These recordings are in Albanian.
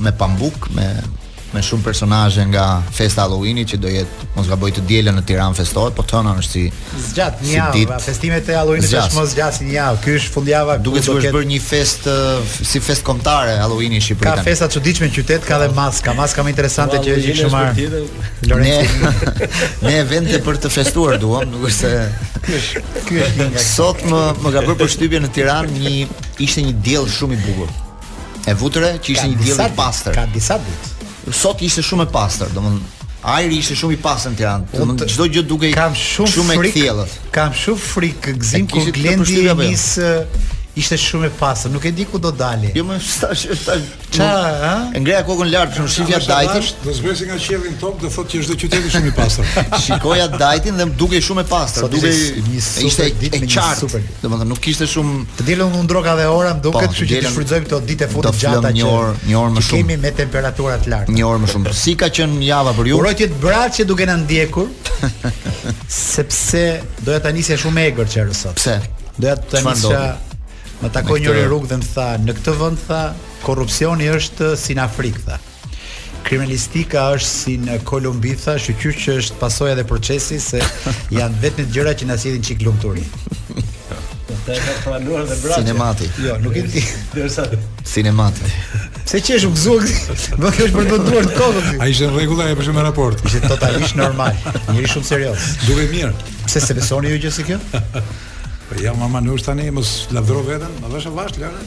me pambuk, me me shumë personazhe nga festa e Halloween-it që do jetë mos gaboj të dielën në Tiranë festohet, po tani është si zgjat një javë, s'e di, festimet e Halloween-it ç'është mos zgjat një javë. Ky është fundjava ku duket se është bërë një festë si festë kombëtare Halloween-i në Shqipëri. Ka festa të çuditshme në qytet, ka dhe maska, maska më interesante që është shumë marr. Ne ne evente për të festuar duam, nuk është se ky është ky është një nga sot më më ka bërë përshtypje në Tiranë një ishte një diell shumë i bukur. E vutë re që ishte një diell i pastër. Ka disa ditë. Sot ishte shumë e pastër, domethënë Ajri ishte shumë i pastër në Tiranë. Domethënë çdo gjë dukej kam shumë, shumë frikë, e kthjellët. Kam shumë frikë Gzim kur Glendi e nis ishte shumë e pastër, nuk e di ku do dali. Jo më tash tash. Ça, ha? E ngreja kokën lart, shumë shifja Dajtin. Do zbresi nga qielli në tokë, do thotë që qyteti është shumë i pastër. Shikoja Dajtin dhe dukej shumë e pastër, dukej ishte e qartë. Domethënë nuk kishte shumë Të dielën u ndrroka dhe ora, më duket, po, kështu që të shfrytëzojmë këto ditët e fundit të gjata që një orë, një orë më shumë. Kemi me temperatura të larta. Një orë më shumë. Si ka qenë java për ju? Uroj të jetë Braçe duke na ndjekur. sepse doja ta nisja shumë egër kësaj here sot. Pse? Doja ta nisja Më takoi njëri në rrugë dhe më tha, në këtë vend tha, korrupsioni është si në Afrikë tha. Kriminalistika është si në Kolumbi tha, shyqyr që është Pasoja dhe procesi se janë të vetmet gjëra që na sjellin çikë lumturi. Ta ka pranuar dhe Braçe. Sinemati. Jo, nuk e di. Derisa Sinemati. Pse qesh u gëzuar, më ke është për të duar të kokës. Ai ishte rregulla e përshëm raport. Ishte totalisht normal, njeri shumë serioz. Duhet mirë. Pse s'e besoni ju gjë si kjo? Po ja ama nuk tani mos lavdro veten, më vësh vash lëre.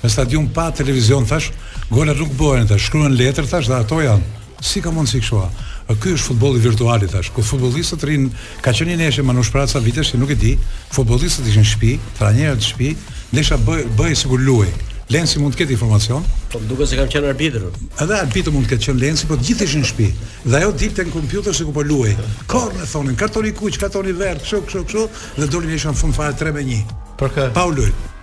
Në stadium pa televizion thash, golat nuk bëhen thash, shkruan letër thash dhe ato janë. Si ka mundësi kështu? A ky është futbolli virtual thash, ku futbollistët rrin, ka qenë një ndeshje Manush para ca vitesh që nuk e di, futbollistët ishin në shtëpi, trajnerët në shtëpi, ndeshja bëhej bëhej sikur luhej. Lenci mund të ketë informacion. Po duket se kanë qenë arbitër. Edhe arbitër mund të ketë qenë Lenci, po të gjithë ishin në shtëpi. Dhe ajo dilte në kompjuter sikur po luhej. Korne thonin, karton i kuq, karton i verdhë, kështu, kështu, kështu, dhe doli ndeshja në fund fare 3 me 1. Për kë? Pa u luajtur.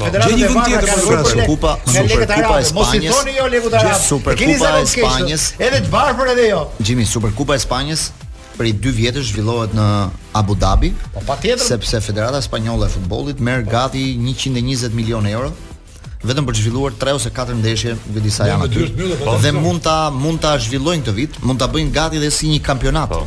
Po, gjej një vend tjetër për pra Superkupa, Superkupa e Spanjës. Mos i thoni jo lekut arab. Superkupa e Spanjës. Edhe të varfër edhe jo. Gjimi Superkupa e Spanjës prej dy vjetësh zhvillohet në Abu Dhabi. Po patjetër. Sepse Federata Spanjolle e Futbollit merr gati 120 milionë euro vetëm për të zhvilluar 3 ose 4 ndeshje nga di sa janë aty. Po, dhe mund ta mund ta zhvillojnë këtë vit, mund ta bëjnë gati dhe si një kampionat. Po.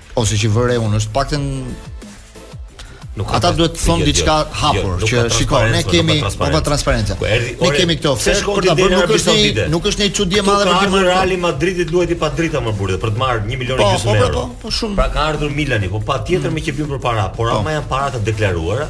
ose që vërej unë, është paktën Nuk ata duhet të thonë diçka jo, hapur jo, që shiko ne kemi pa transparencë. Ne kemi këto ofertë për ta bërë nuk është një nuk është një çudi e madhe për të marrë Real Madridi luajti pa drita me Tiranën për të marrë 1 milion e po, gjysmë po, po, euro. Po, po, po, shumë. Pra ka ardhur Milani, po patjetër mm. me që vjen për para, por po. ama janë para të deklaruara.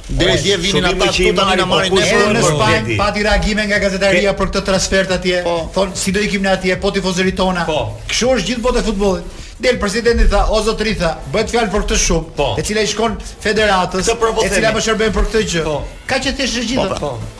Deri dje vinin ata këtu tani na marrin ne edhe në Spanjë pati reagime nga gazetaria për këtë transfert atje po. thonë si do ikim ne atje po tifozëria jonë po kështu është gjithë bota e futbollit Del presidenti tha, o zotëri tha, bëhet fjalë për këtë shumë, po. e cila i shkon federatës, e cila më shërbejnë për këtë gjë. Po. Kaq e thjeshtë është gjithë. Po. Pra. po.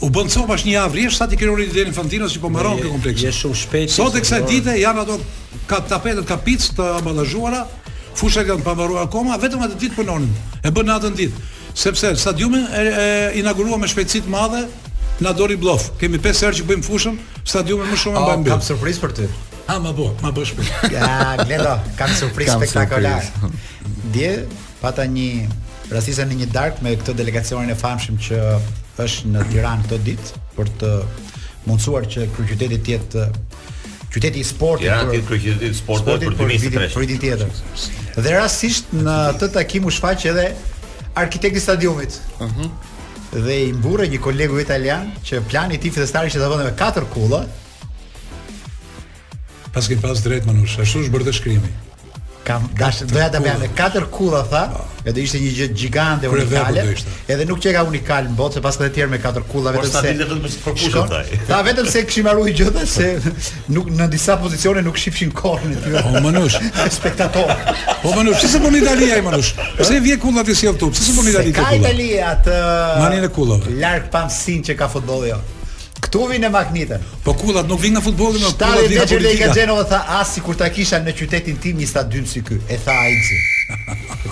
U bënë copash një javë rresht sa ti krenori i dhe Infantinos që po mbaron këtë kompleks. Është shumë shpejt. Sot e kësaj dite janë ato ka tapetet ka pic të ambalazhuara, fushat janë pa mbaruar akoma, vetëm atë ditë punonin. E bën natën ditë. Sepse stadiumin e, e inauguruam me shpejtësi të madhe, na doli bllof. Kemi pesë herë që bëjmë fushën, stadiumin më shumë e ah, mbajmë. Kam surprizë për ty. Ha, ma bo, ma bo shpejt. Ja, Glendo, kam surprizë spektakolare. Dje Pata një rastisje në një darkë me këtë delegacionin e famshëm që është në Tiranë këto ditë për të mundësuar që kryeqyteti të jetë qyteti i sportit ja, për qyteti i sportit, sportit për, për, për, për, për vitin tjetër. Dhe rastësisht në atë takim u shfaq edhe arkitekti i stadiumit. Ëh. Uh -huh. Dhe i mburrej një kolegu italian që plani i tij fillestar ishte ta bënte me katër kulla, Paske pas drejt Manush, ashtu është bërë dhe shkrimi. Kam dashur doja ta bëja me katër kulla tha, po. e do ishte një gjë gjigande unikale. Edhe nuk qeka unikale në botë, paska të tjerë me katër kulla vetëm se. vetëm se kushton tha. Tha vetëm se kishim harruar një gjë tha se nuk në disa pozicione nuk shifshin kornen. Po Manush, spektator. Po Manush, çse bën Italia i Manush? Pse vjen kulla t'i sjell këtu? Pse s'bën Italia? Ka Italia atë. Maninë e kullave. Largpamësinë që ka futbolli jo. Këtu vijnë manjatët. Po kullat nuk vijnë nga futbolli, më kullat vijnë nga politika. Tash ka Genova tha ah sikur ta kisha në qytetin tim një stadium si ky, e tha ai zi.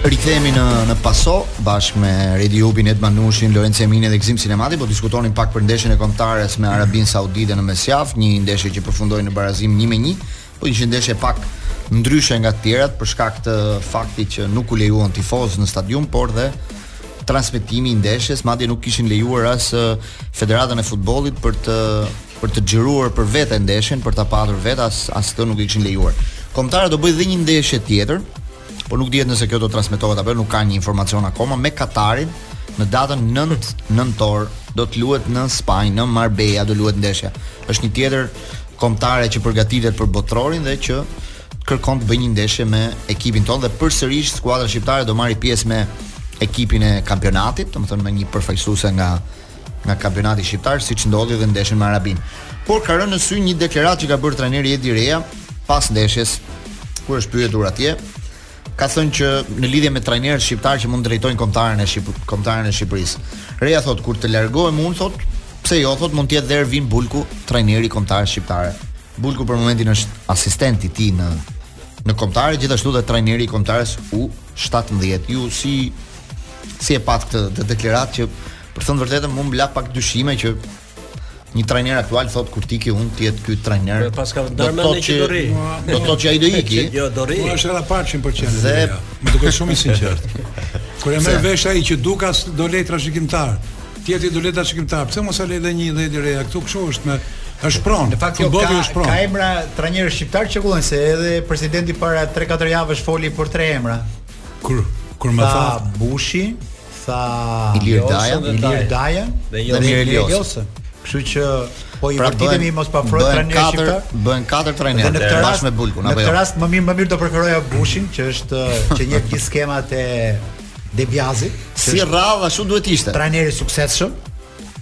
Rikthehemi në në Paso bashkë me Redi Jupin, Edi Manushin, Lorenc Jemin dhe Gëzim Sinemati, po diskutonim pak për ndeshjen e kombëtares me Arabinë Saudite në mesjavë, një ndeshje që përfundoi në barazim 1-1. Po ishte një ndeshje pak ndryshe nga të tjerat për shkak të faktit që nuk u lejuan tifozë në stadium, por dhe transmetimi i ndeshjes, madje nuk kishin lejuar as Federatën e Futbollit për të për të xhiruar për vete ndeshjen, për ta patur vetë as as këtë nuk e kishin lejuar. Kombëtara do bëjë dhe një ndeshje tjetër, por nuk dihet nëse kjo do të transmetohet apo jo, nuk ka një informacion akoma me Katarin në datën 9 nëntor do të luhet në Spanjë, në Marbella do luhet ndeshja. Është një tjetër kombëtare që përgatitet për botërorin dhe që kërkon të bëjë një ndeshje me ekipin tonë dhe përsërisht skuadra shqiptare do marrë pjesë me ekipin e kampionatit, domethënë me një përfaqësuese nga nga kampionati shqiptar, siç ndodhi dhe në ndeshjen me Arabin. Por ka rënë në sy një deklaratë që ka bërë trajneri Edi Reja pas ndeshjes kur është pyetur atje, ka thënë që në lidhje me trajnerët shqiptarë që mund të drejtojnë kombëtaren e Shqip kombëtaren e Shqipërisë. Reja thotë kur të largohem unë thotë pse jo thotë mund të jetë dhe Ervin Bulku, trajner i kombëtares shqiptare. Bulku për momentin është asistent i tij në në kombëtare, gjithashtu dhe trajneri i kombëtares U17. Ju si Si e patë këtë deklaratë që për thënë vërtetën mua më la pak dyshime që një trajner aktual thotë kur të iki unë të jetë ky trajner do të thotë që do të thotë që ai do iki jo do rri është edhe po 100% dhe më duket shumë i sinqertë kur e merr vesh ai që Duka s'do lëjë trashëgimtar tjetri do lë trashëgimtar. Pse mos e lë dhe një Edi Reja këtu kështu është më është pronë. Në fakt ka është pronë. Ka emra trajnerësh shqiptarë që qarkullojnë se edhe presidenti para 3-4 javësh foli për tre emra. Kur kur më tha Bushin, tha Ilir Daja, Ilir Daja dhe jo Ilir Josa. Kështu që po prapë vërtitemi mos po afrojë trajnerë shqiptarë. Bën katër trajnerë bashkë me Bulkun apo jo. Në këtë rast më mirë më mirë do preferoja Bushin që është që njeh gjithë skemat e De Biazit, si radhë ashtu duhet të ishte. Trajner i suksesshëm.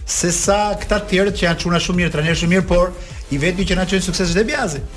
Se sa këta të tjerët që janë çuna shumë mirë, trajnerë shumë mirë, por i vetmi që na çoi në sukses është De Biazi.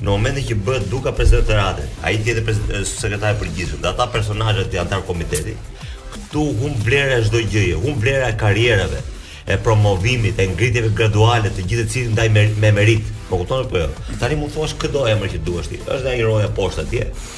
Në momentin që bëhet Duka president federate, ai tjetri sekretar i përgjithshëm, dhe ata personazhet janë anëtarë komiteti, këtu humb vlera e çdo gjëje, humb vlera e karrierave, e promovimit, e ngritjeve graduale, të gjithë të cilin ndaj me, me meritë. Po kupton apo jo? Tani mund të thuash këdo emër që duash ti. Është ai roja poshtë atje.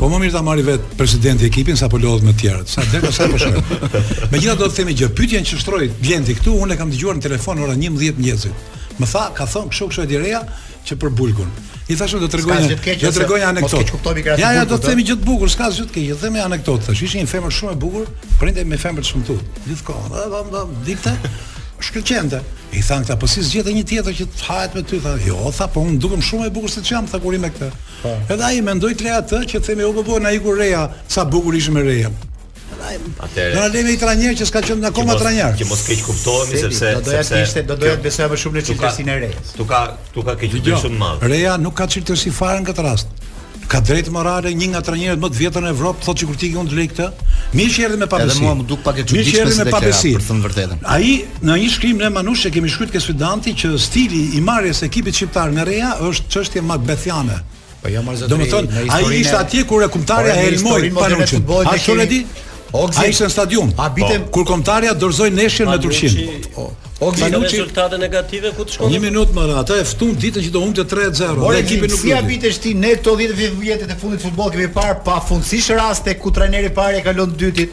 Po më mirë ta marri vet presidenti ekipin sa po lodhet me të tjerët. Sa dhe sa po shkon. Megjithatë do të themi gjë. Pyetjen që shtroi Blendi këtu, unë e kam dëgjuar në telefon ora 11 e mëngjesit. Më tha, ka thënë kështu kështu Edi Reja për Bulkun. I thashë do të tregoj një do të tregoj një anekdotë. Ja, ja, do të them një gjë të bukur, s'ka asgjë të keqe. Do të them një anekdotë tash. Ishte një femër shumë e bukur, rrinte me një femër të shëmtuar. Gjithë kohën, va va va, digjte. Shkëlqente. I thanë këta, po s'e gjete një tjetër që të hahet me ty, tha, jo, tha, po unë dukem shumë e bukur se ç'jam, tha, kur rri me këtë. Po. Edhe ai mendoi të lë atë që të themi o bobo na iku Reja, sa bukur ishim me Rejën. Atëherë. Na lë një trajner që s'ka qenë akoma trajner. Që mos keqkuptohemi sepse do doja të ishte do doja të besoja më shumë në çiltërsinë e Rejës. Këtu ka këtu ka keqkuptim shumë madh. Reja nuk ka çiltërsi fare në këtë rast. S'ka drejtë morale një nga trajnerët më të vjetër në Evropë, thotë që kur të iki unë do lë këtë. Mirë që erdhi me pabesi. Edhe mua m'u duk pak e çuditshme se të kemi për të thënë vërtetën. Ai Në një shkrim në Manush e kemi shkruajt ke Sfidanti që stili i marrjes së ekipit shqiptar nga Reja është çështje macbethiane. Po jo mor zotëri. Domethënë, ai ishte atje kur kombëtarja po, e helmoi Panuçin. A çon e di? Ai ishte në stadium. A bitem po. kur kombëtarja dorëzoi ndeshjen me Turqinë. Po. O Panuçi rezultate negative ku të shkon? Një minutë më ra, atë e ftuan ditën që do humbte 3-0. Por ekipi nuk ia bitesh ti në këto 10 vjet e fundit futboll kemi parë pafundësisht raste ku trajneri i parë ia kalon të dytit.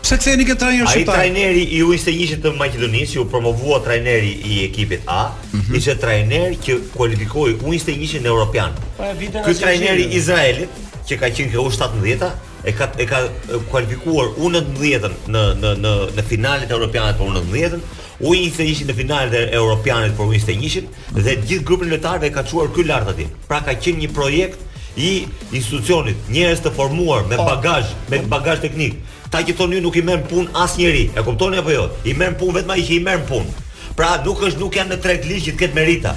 Pse ktheheni ke trajner shqiptar? Ai trajneri i U 21-shit të Maqedonisë, u promovua trajneri i ekipit A, mm -hmm. ishte trajner që kualifikoi U 21-shin në Europian. Po, Ky trajneri i Izraelit që ka qenë ke U 17-a e ka e ka kualifikuar U 19-ën në në në në finalet europiane për U 19-ën, U 21-shin në finalet e europianit për U 21-shin dhe gjithë grupin e lojtarëve e ka çuar ky lart atje. Pra ka qenë një projekt i institucionit, njerëz të formuar me po. bagazh, me bagazh teknik. Ata që thoni ju nuk i merr në punë asnjëri. E kuptoni apo jo? I merr në punë vetëm ai që i merr në punë. Pra nuk është nuk janë në treg ligj që të ketë merita.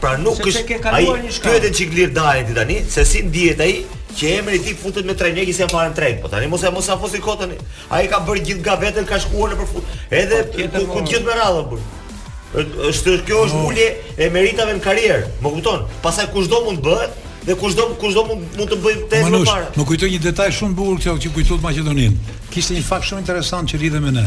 Pra nuk është ke kaluar një shkallë. Pyetën çik Ilir Dajën ti tani, se si ndihet ai që emri i tij futet me trajnerë që s'janë fare në treg. Po tani mos e mos sa fosi kot tani. Ai ka bërë gjithë gavetën ka shkuar nëpër fut. Edhe po, ku gjithë me radhën bur. Është kjo është ulje e meritave në karrierë, më kupton? Pastaj kushdo mund të bëhet dhe kushdo kushdo mund mund të bëjë tezë më parë. Më kujtoi një detaj shumë të bukur kjo që kujtuat Maqedoninë. Kishte një fakt shumë interesant që lidhej me ne.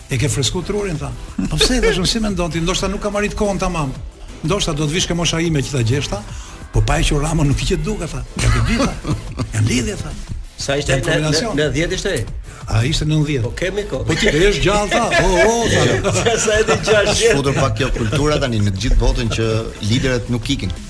E ke freskët trurin tha. Po pse tash unë si mendon ti, ndoshta nuk kam arrit kohën tamam. Ndoshta do të vish ke mosha ime që ta gjesh tha. Po pa e që Rama nuk ikën duket tha. Ja ke di tha. Ja lidhje tha. Sa ishte në, në, në 10 ishte? A ishte 90. Po kemi kohë. Po ti je gjallë tha. Po o, tha. Sa e di gjashtë. Është futur pak kjo kultura tani në të gjithë botën që liderët nuk ikin.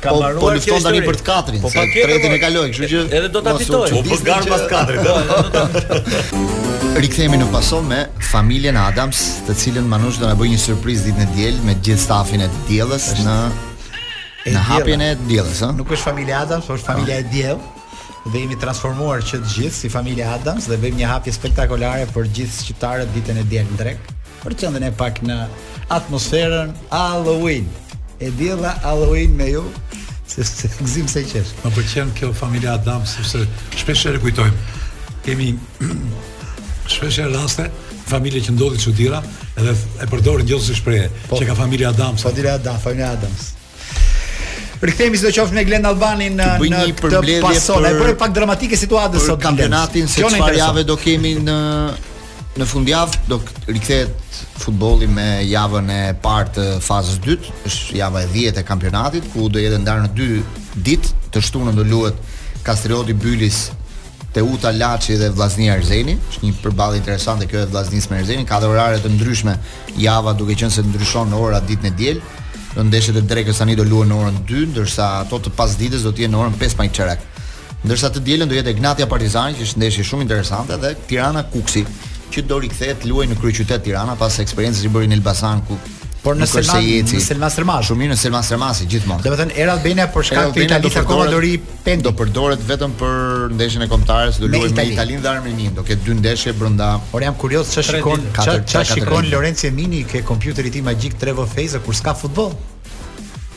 Ka po, mbaruar po lufton tani për të katrin, po, se tretin e kaloi, kështu që edhe do ta fitojë. Po për garë pas katrit. Po, Rikthehemi në Pasone me familjen Adams, të cilën Manush do na bëjë një surprizë ditën e diel me gjithë stafin e të dielës në në hapjen e të dielës, ëh. Nuk është familja Adams, është familja e diell. dhe jemi transformuar që të gjithë si familja Adams dhe bëjmë një hapje spektakolare për gjithë shqiptarët ditën e diel në drek për të qenë ne pak në atmosferën Halloween. E diela Halloween me ju se se Gëzim se qesh. Më pëlqen kjo familja Adams sepse shpesh e rikujtojmë. Kemi shpeshherë raste familje që ndodhin çudira edhe e përdorin gjithë si shprehje po, që ka familja Adams. Familja Adams, familja Adams. Rikthehemi sidoqoftë me Glen Albanin në në këtë Pasone. Ai bëri pak dramatike situatën sot kampionatin se çfarë jave do kemi në në fundjavë do rikthehet futbolli me javën e parë të fazës së 2, është java e 10 e kampionatit ku do jetë e ndarë në dy ditë, të shtunën do luhet Kastrioti Bylis Teuta Laçi dhe Vllaznia Erzeni, është një përballje interesante kjo e Vllaznisë me Erzenin, ka dhe orare të ndryshme java, duke qenë se ndryshon ora ditën e diel. Do ndeshjet e drekës tani do luhen në orën 2, ndërsa ato të pasdites do të jenë në orën 5 pa çerek. Ndërsa të dielën do jetë Egnatia Partizani, që është ndeshje shumë interesante dhe Tirana Kukësi, që do rikthehet të luajë në kryeqytet Tirana pas eksperiencës që bëri në Elbasan ku Por në Selma, në Selman Stërmasi. Shumë mirë në Selman Stërmasi gjithmonë. Domethënë Air Albania për shkak të Italisë akoma nën riparim do përdoret vetëm për ndeshjen e kombëtares, do luajë me Italinë dhe Armeninë. Do ketë dy ndeshje brenda. Por jam kurioz ça shikon, ça shikon Lorenci, miku im, ke kompjuteri i tij magjik Trevor Feza kur s'ka futboll.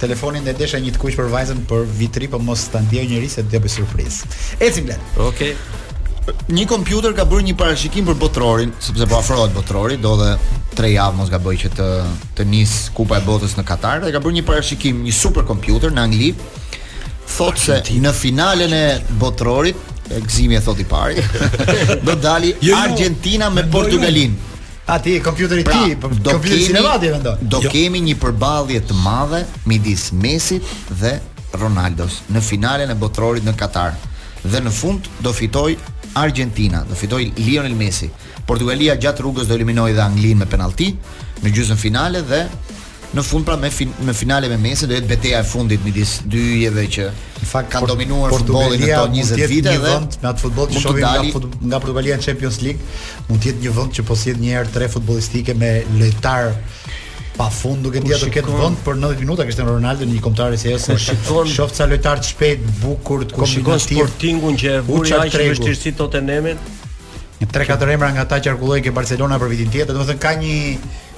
Telefonin e desha një të kuq për vajzën për Vit të Ri, po mos ta ndiejë njeri se do t'ia bëj surprizë. Ecim blet. Okej. Okay. Një kompjuter ka bërë një parashikim për botërorin, sepse po afrohet botërori, do dhe 3 javë në mos gaboj që të të nisë Kupa e Botës në Katar dhe ka bërë një parashikim, një super kompjuter në Angli. Thotë se në finalen e botërorit, e Gëzimi e thotë i pari, do dalin jo, jo. Argjentina me Portugalinë. A ti kompjuteri pra, ti, po, do kompjuterin kemi, sinema ti mendon. Do jo. kemi një përballje të madhe midis Messit dhe Ronaldos në finalen e Botërorit në Katar. Dhe në fund do fitojë Argjentina, do fitojë Lionel Messi. Portugalia gjatë rrugës do eliminojë dhe Anglinë me penallti në gjysmëfinale dhe Në fund pra me fin, në finale me Messi do jetë beteja e fundit midis dy yjeve që në fakt kanë dominuar futbollin në këto 20 vite dhe vërtet me atë futboll që shohim nga fut, nga Portugalia në Champions League mund të jetë një vend që po sjell një erë të re futbollistike me lojtarë pa fund, nuk e di a të ketë vend për 90 minuta Cristiano Ronaldo në një kombëtare sepse kur shikon, shoh ca lojtarë të shpejt bukur të kombinativ Sportingun që e vuri aq në vështirësi Tottenhamin 3-4 emra nga ata që qarkullojnë ke Barcelona për vitin tjetër domethënë ka një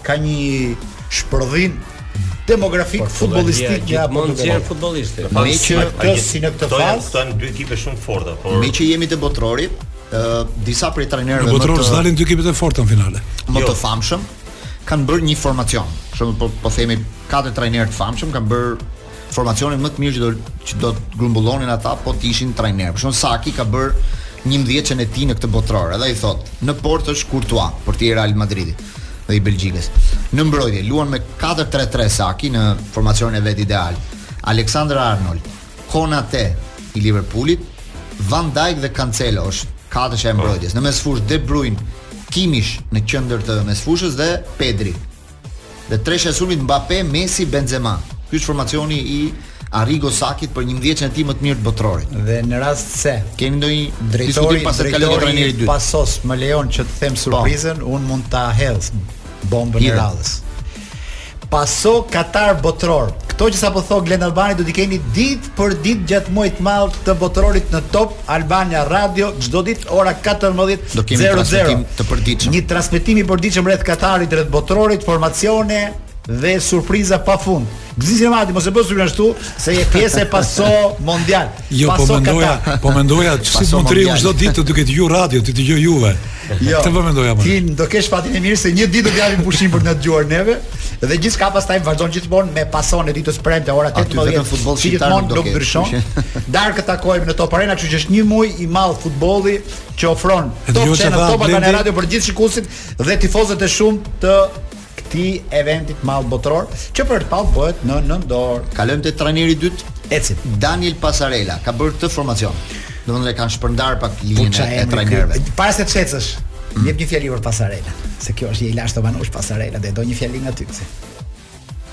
ka një shpërthim demografik futbollistik që mund të jenë futbollistë. Meqë këto si në këtë fazë, këto janë dy ekipe shumë të forta, por meqë jemi te botërori, ë disa prej trajnerëve më të botërori dalin dy ekipe të forta në finale. Më jo. të famshëm kanë bërë një formacion. Shumë po po themi katër trajnerë të famshëm kanë bërë formacionin më të mirë që do që do të grumbullonin ata po të ishin trajnerë. Për shembull Sacchi ka bërë 11-ën e tij në këtë botëror. Edhe ai thotë, në portë është Courtois portieri i Real Madridit. dhe i Belgjikës. Në mbrojtje luan me 4-3-3 Sacchi në formacionin e vet ideal. Alexander Arnold, Konate i Liverpoolit, Van Dijk dhe Cancelo është katërshja e po. mbrojtjes. Në mesfushë De Bruyne, Kimmich në qendër të mesfushës dhe Pedri. Dhe treshja e sulmit Mbappe, Messi, Benzema. Ky është formacioni i Arrigo Sakit për njëmbëdhjetën e tij më të mirë të botërorit. Dhe në rast se keni ndonjë drejtori pa të kalojmë te trajneri i dytë. Pasos më lejon që të them po. surprizën, po. un mund ta hedh bombën Hidhe. e radhës. Paso Katar botëror. Kto që sapo thon Glen Albani do t'i keni ditë për ditë gjatë muajit të madh të botërorit në Top Albania Radio çdo ditë ora 14:00. Do kemi transmetim të përditshëm. Një transmetim i përditshëm rreth Katarit, rreth botërorit, formacione dhe surpriza pafund. Xixi Mati, mos e bësh shumë ashtu, se je pjesë e Pasos mondial. Jo, po mendoja, po mendoja si mund të rri çdo ditë te duke ju radio, t'ju dëgjoj juve. Jo. Te po mendoja më. Ti do kesh fatin e mirë se një ditë do t'japim pushim për të na dëgjuar neve dhe gjithçka pastaj vazhdon gjithmonë me pason e ditës së premte ora 18 futboll si gjithmonë nuk ndryshon. Darkë takohemi në Top Arena, kështu që është një muaj i madh futbolli që ofron Top Channel, Top Arena Radio për gjithë shikuesit dhe tifozët e shumtë të këtij eventi të madh botëror, që për të parë bëhet në nëntor. Kalojmë te trajneri i dytë. Ecim. Daniel Pasarela ka bërë këtë formacion. Domethënë e kanë shpërndar pak linjën e trajnerëve. Para se të ecësh, mm. jep një fjali për Pasarela, se ky është i lashtë babush Pasarela, dhe do një fjali nga ty.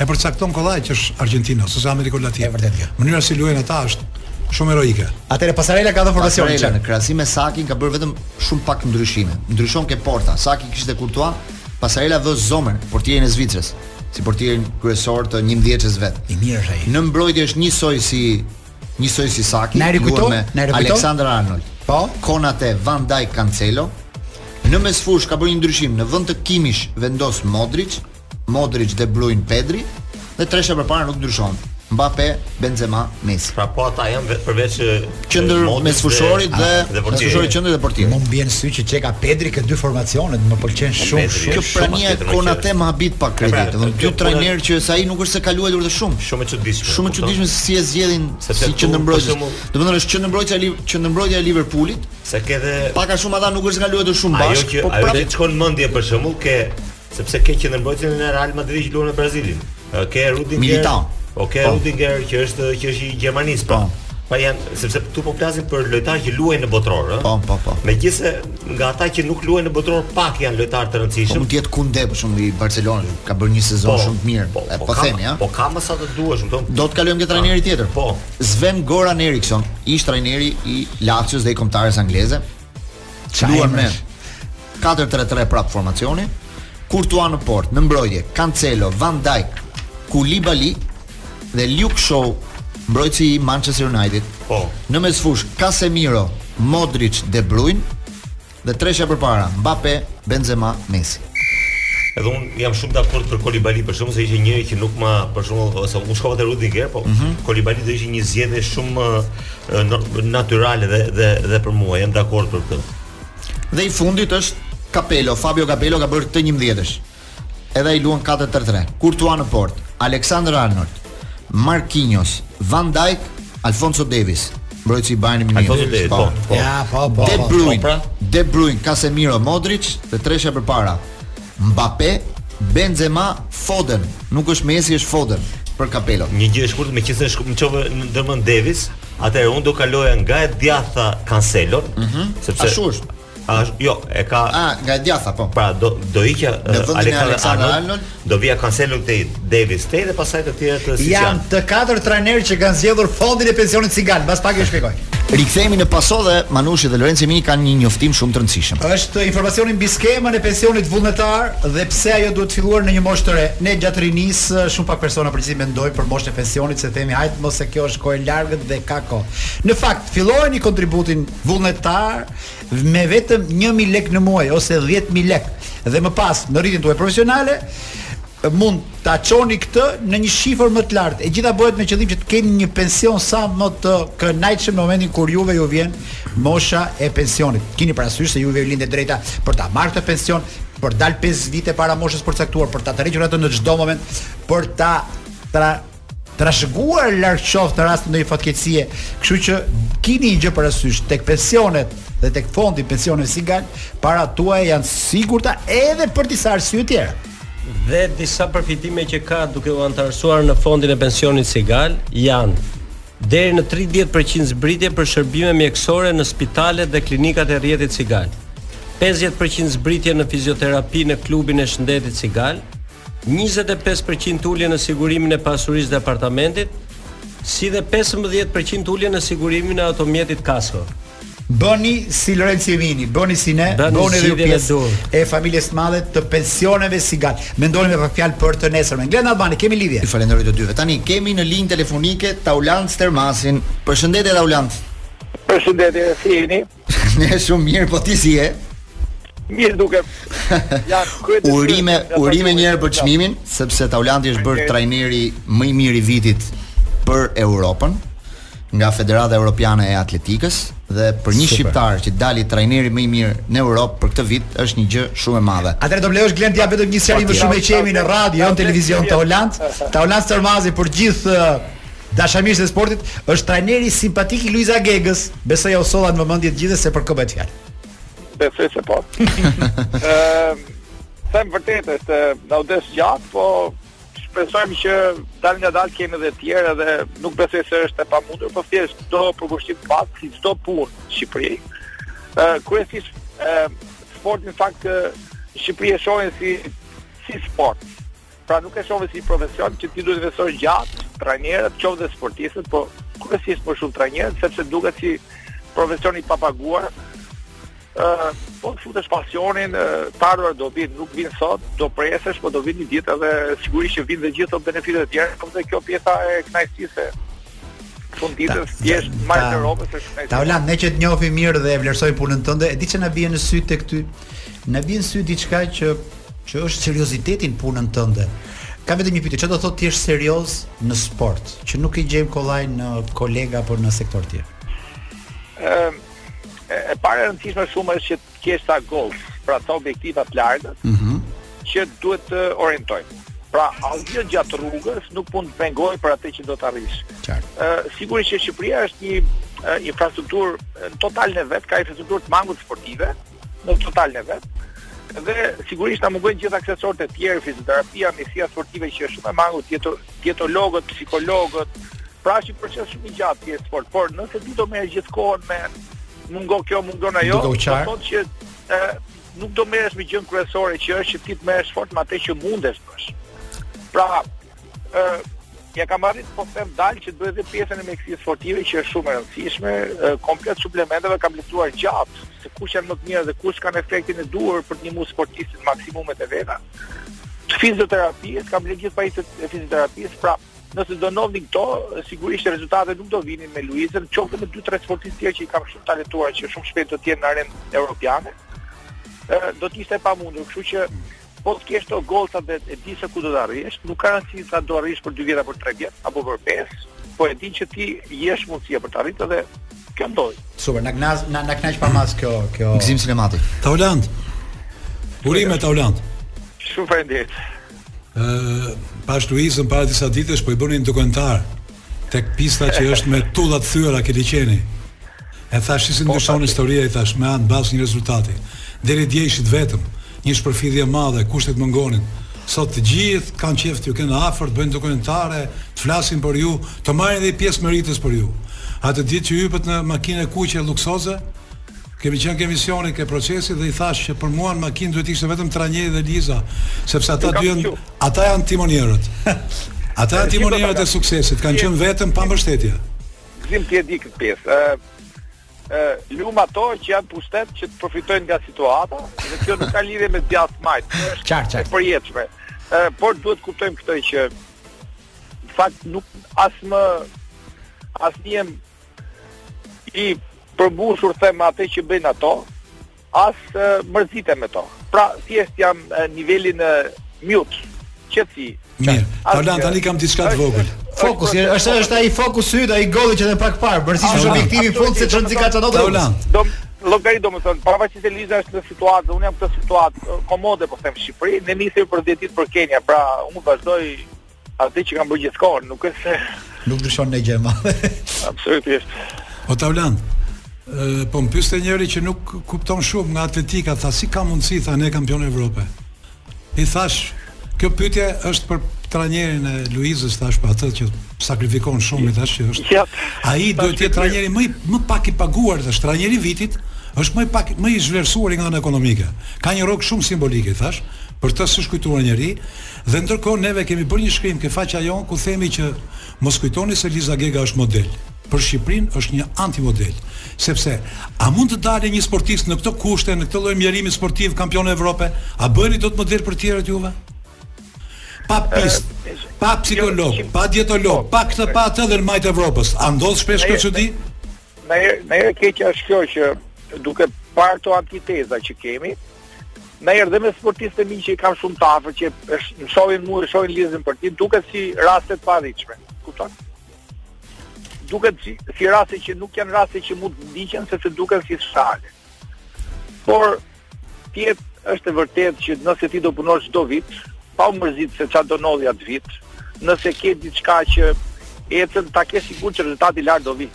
E përcakton kollaj që është argjentinos ose ameriko latin. E vërtetë kjo. Mënyra si luajnë ata është shumë heroike. Atëre Pasarela ka dhënë formacionin. Pasarela. Në krahasim me Sakin ka bërë vetëm shumë pak ndryshime. Ndryshon ke porta. Saki kishte Kurtua, Pasarela vë Zomer, portierin e Zvicrës, si portierin kryesor të 11-shes vet. I mirë ai. Në mbrojtje është njësoj si njësoj si Saki, na rikujto. Me Alexander Arnold. Po, Konate, Van Dijk, Cancelo. Në mesfush ka bërë një ndryshim, në vend të Kimish vendos Modric, Modric, De Bruyne, Pedri dhe tresha përpara nuk ndryshon. Mbappe, Benzema, Messi. Pra po ata janë përveç qendër mesfushorit dhe dhe mesfushori qendër dhe portier. Mu më bjen në sy që qenka Pedri te këto dy formacione, më pëlqen shumë shumë. Kjo prania e Konate më habit pak, Redi. Pra, Domthonë dy trajnerë që sa ai nuk është se ka luajtur dhe shumë. Shumë e çuditshme. Shumë e çuditshme se si e zgjedhin si qendër mbrojtës. Domthonë është qendër mbrojtja qendër mbrojtja e Liverpoolit. Se edhe pak a shumë ata nuk është se ka luajtur shumë bashkë, po prapë shkon mendje për shembull ke Sepse ke qendërmbrojtjen e Real Madridit që luan në Brazilin. Ke Rudiger, Militao. Ok, po. Rudiger që është që është i Gjermanisë, po. po. Po janë sepse këtu po flasim për lojtarë që luajnë në botëror, ëh. Po, po, po. Megjithëse nga ata që nuk luajnë në botëror pak janë lojtarë të rëndësishëm. Po mund të jetë Kunde për shembull i Barcelonës, ka bërë një sezon po, shumë të mirë. Po, po, po ka, themi, ëh. Po ka sa të duash, më Do të kalojmë te trajneri ah, tjetër. Po. Sven Goran Eriksson, ish trajneri i Lazios dhe i kombëtares angleze. Çfarë me? 4-3-3 prap formacioni. Courtois në port, në mbrojtje, Cancelo, Van Dijk, Koulibaly dhe Luke Shaw, mbrojtësi i Manchester United. Po. Në mesfush Casemiro, Modric, De Bruyne dhe treshja përpara, Mbappe, Benzema, Messi. Edhe un jam shumë dakord për Kolibali për shkakun se ishte njëri që nuk ma për shkak se unë shkova te Rudiger, po mm -hmm. Kolibali do ishte një zgjedhje shumë natyrale dhe dhe dhe për mua, jam dakord për këtë. Dhe i fundit është Capello, Fabio Capello ka bërë të 11-sh. Edhe ai luan 4-3-3. Courtois në port, Alexander Arnold, Marquinhos, Van Dijk, Alfonso Davies, mbrojtësi i Bayern Munich. Alfonso Davies, po, po. Ja, po, po. De po, po, Bruyne, pra. De Bruyne, Casemiro, Modric dhe treshja përpara. Mbappe, Benzema, Foden. Nuk është Messi, është Foden për Capello. Një gjë e shkurtër, meqenëse më çove në ndërmend Davies, atëherë unë do kaloja nga e djatha Cancelo, mm -hmm. sepse ashtu është. A, jo, e ka A, nga e djatha po. Pra do do ikja Alexander Arnold, do vija Cancelo te Davies te dhe pasaj të tjerë siç janë. Janë të katër trajnerë që kanë zgjedhur fondin e pensionit Sigal, mbas pak ju shpjegoj. Rikthehemi në paso dhe Manushi dhe Lorenc Emini kanë një njoftim shumë të rëndësishëm. Është informacioni mbi skemën e pensionit vullnetar dhe pse ajo duhet filluar në një moshë të re. Ne gjatë rinisë shumë pak persona përgjithësi mendojnë për moshën e pensionit se themi hajt mo se kjo është kohë e largët dhe ka kohë. Në fakt, fillojeni kontributin vullnetar me vetëm 1000 lekë në muaj ose 10000 lekë dhe më pas në rritjen tuaj profesionale Mund ta çoni këtë në një shifër më të lartë. E gjitha bëhet me qëllim që të keni një pension sa më të kënaqshëm në momentin kur juve ju vjen mosha e pensionit. Kini parasysh se juve ju lind e drejta për ta marrë këtë pension, për dalë 5 vite para moshës përcaktuar, për ta tërhequr atë në çdo moment, për ta tra trashëguar larg qoftë në rast të ndonjë fatkeqësie. Kështu që kini një gjë parasysh tek pensionet dhe tek fondi i pensioneve Sigal, paratë tuaja janë sigurta edhe për disa arsye tjera. Dhe disa përfitime që ka duke u anëtarësuar në fondin e pensionit Sigal janë deri në 30% zbritje për shërbime mjekësore në spitalet dhe klinikat e rrjetit Sigal. 50% zbritje në fizioterapi në klubin e shëndetit Sigal, njëzet e pesë për qind ulje në sigurimin e pasurisë dhe apartamentit, si dhe pesëmbëdhjetë për qind ulje në sigurimin e automjetit kasko. Bëni si Lorenci Emini, bëni si ne, bëni, bëhuni edhe ju pjesë e familjes madhe të pensioneve Sigal. Mendoni me pak fjalë për të nesërmen. Glen Albani, kemi lidhje. Ju falenderoj të dyve. Tani kemi në linjë telefonike Taulant Stermasin. Përshëndetje Taulant. Përshëndetje, si jeni? Ne shumë mirë, po ti si je? Mirë dukem. Ja, kujtë. Urime, urime një herë për çmimin, sepse Taulanti është bërë trajneri më i mirë i vitit për Europën nga Federata Europiane e Atletikës dhe për një shqiptar që dali trajneri më i mirë në Europë për këtë vit është një gjë shumë e madhe. Atëherë do bëjë Glendi a vetëm një sqarim më shumë se jemi në radio, jo në televizion Taulant. Taulant Stërmasi për gjithë Dashamirës e sportit është trajneri simpatik i Luiza Gegës. Besoj jua solla në vëmendje të gjithëve se për kë bëhet fjalë. Besoj se po. Ëm them vërtet se na u desh gjatë, po shpresojmë që dal nga dal kemi edhe të tjerë edhe nuk besoj se është e pamundur, po thjesht do përkushtim pak si çdo punë në Shqipëri. Ë kryesisht ë sportin në fakt në Shqipëri s'e shohin si si sport. Pra nuk e shohin si profesion që ti duhet të investosh gjatë trajnerët, qoftë dhe sportistët, po kryesisht më shumë trajnerët sepse duket si profesion i papaguar. Ë, uh, po t'i fusësh pasionin, uh, të ardhurat do vijnë, nuk vin sot, do presesh, po do vijë një ditë dhe sigurisht që vin të gjithë ato benefite të tjera, por kjo pjesa e kënaqësisë fund ditës thjesht marrë të rrobës është shumë e Taulant, ne që të njohim mirë dhe e vlerësojmë punën tënde, e di ça na bie në sy tek ty. Na bie në sy diçka që që është serioziteti në punën tënde. Kam vetëm një pyetje, çfarë do thotë të jesh serioz në sport, që nuk e gjejmë kollaj në kolega apo në sektorë tjerë? Ëm e para e rëndësishme shumë është që Të kesh ca gole, pra ca objektiva të larta, mm -hmm. që duhet të orientojnë. Pra, asgjë gjatë rrugës nuk mund të pengojë për atë që do të arrish. Ë, sigurisht që Shqipëria është një infrastrukturë në totalin e vet, ka infrastrukturë të mangut sportive në totalin e vet. Dhe sigurisht na mungojnë gjithë aksesorët e tjerë, fizioterapia, mjekësia sportive që është shumë e mangut, dietologët, psikologët, Pra është një proces shumë i gjatë në sport, por nëse ti do merresh gjithë kohën me mungon kjo, mungon ajo, do të thotë që ë nuk do merresh me gjën kryesore që është që ti të merresh fort me atë që mundesh të bësh. Pra, ë ja kam arrit po them dalë që të bëj dhe pjesën e mjekësisë sportive që është shumë e rëndësishme, komplet suplementeve kam lexuar gjatë se kush janë më të mirë dhe kush kanë efektin e duhur për të ndihmuar sportistin në maksimumet e veta. Fizioterapi, kam blerë gjithë pajisjet e fizioterapisë, pra Nëse s'do ndodhin këto, sigurisht rezultatet nuk do vinin me Luizën, qoftë me dy tre sportistë tjerë që i kam shumë talentuar që shumë shpejt do të jenë në arenë europiane. Do të ishte e pamundur, kështu që po të kesh ato golet dhe e di se ku do të arrish, nuk ka rëndësi sa do arrish për 2 vjet apo 3 vjet apo për 5, po e di që te ti është mundësia për të arritur dhe kjo ndodh. Super, na kënaq na na kënaq pa mas kjo kjo gëzim që na e more ti. Taulant. Urime Taulant. Shumë faleminderit. Ëh, pas Luizën para disa ditësh po i bënin dokumentar tek pista që është me tulla të thyera ke liqeni. E thash si po ndryshon historia i thash me anë bazë një rezultati. Deri dje ishit vetëm, një shpërfillje e madhe, kushtet mungonin. Sot të gjithë kanë qejf t'ju kenë afër të bëjnë dokumentare, të flasin për ju, të marrin edhe pjesë meritës për ju. Atë ditë që hypët në makinën e kuqe luksoze, Kemi qenë ke emisioni, ke procesi dhe i thashë që për mua në makinë duhet të ishte vetëm trajneri dhe Liza, sepse ata dy janë, ata janë timonierët. Ata janë timonierët e suksesit, kanë qenë vetëm pa mbështetje. Gzim ti e di këtë pjesë. Ë ë lum ato që janë pushtet që të përfitojnë nga situata, dhe kjo nuk ka lidhje me djathtë majtë. Qartë, qartë. Përjetshme. Ë por duhet të kuptojmë këtë që në fakt nuk as më as një i përbushur them atë që bëjnë ato, as mërzitem me to. Pra, thjesht jam në nivelin e mute, qetësi. Mirë, Taulant. Tani kam diçka të vogël. Fokus, është është është ai fokus yt, ai goli që ne pak parë, bërë, siç është objektivi i fundit se çon si kaçato. Taulant. Do, llogarit domethënë, pavarësisht se Liza është në situatë, unë jam në situatë komode, po them Shqipëri, ne nisemi për 10 ditë për Kenia, pra unë vazhdoj Atë që kam bërë gjithë kohën, nuk është se nuk ndryshon një gjë e madhe. Absolutisht. O Taulant, po më pyste njëri që nuk kupton shumë nga atletika, tha si ka mundësi tha ne kampion Evrope. I thash, kjo pyetje është për trajnerin e Luizës thash për atë që sakrifikon shumë i thash që është. Ja, Ai duhet të jetë trajneri më më pak i paguar thash, trajneri i vitit është më pak më i zhvlerësuar nga ana ekonomike. Ka një rrogë shumë simbolike i thash, për të, s'është kujtuar njëri. Dhe ndërkohë neve kemi bërë një shkrim ke faqja jonë ku themi që mos kujtoni se Liza Gega është model. Për Shqipërinë është një antimodel. Sepse a mund të dalë një sportist në këto kushte, në këtë lloj mjerimi sportiv kampione Evrope, a bëheni dot model për të tjerët juve? Pa pistë, pa jo, psikolog, pa dietolog, po, pa këtë pa atë dhe në majë t'Evropës. A ndodh shpesh kjo çudi? Nj'herë, nj'herë e keqja është kjo që duke parë këto antiteza që kemi, Nj'herë dhe me sportistë e mi që i kam shumë të afër që e shohin mua, e shohin Lizën për ti, duket si raste të paarritshme. Kupton? Duket si, si raste që nuk janë raste që mund të ndiqen, sepse duken si shale. Por, tjetra është e vërtetë që nëse ti do punosh çdo vit, pa u mërzit se çfarë do ndodhi atë vit, nëse ke diçka që ecën ta ke sigurt që rezultati i lartë do vi.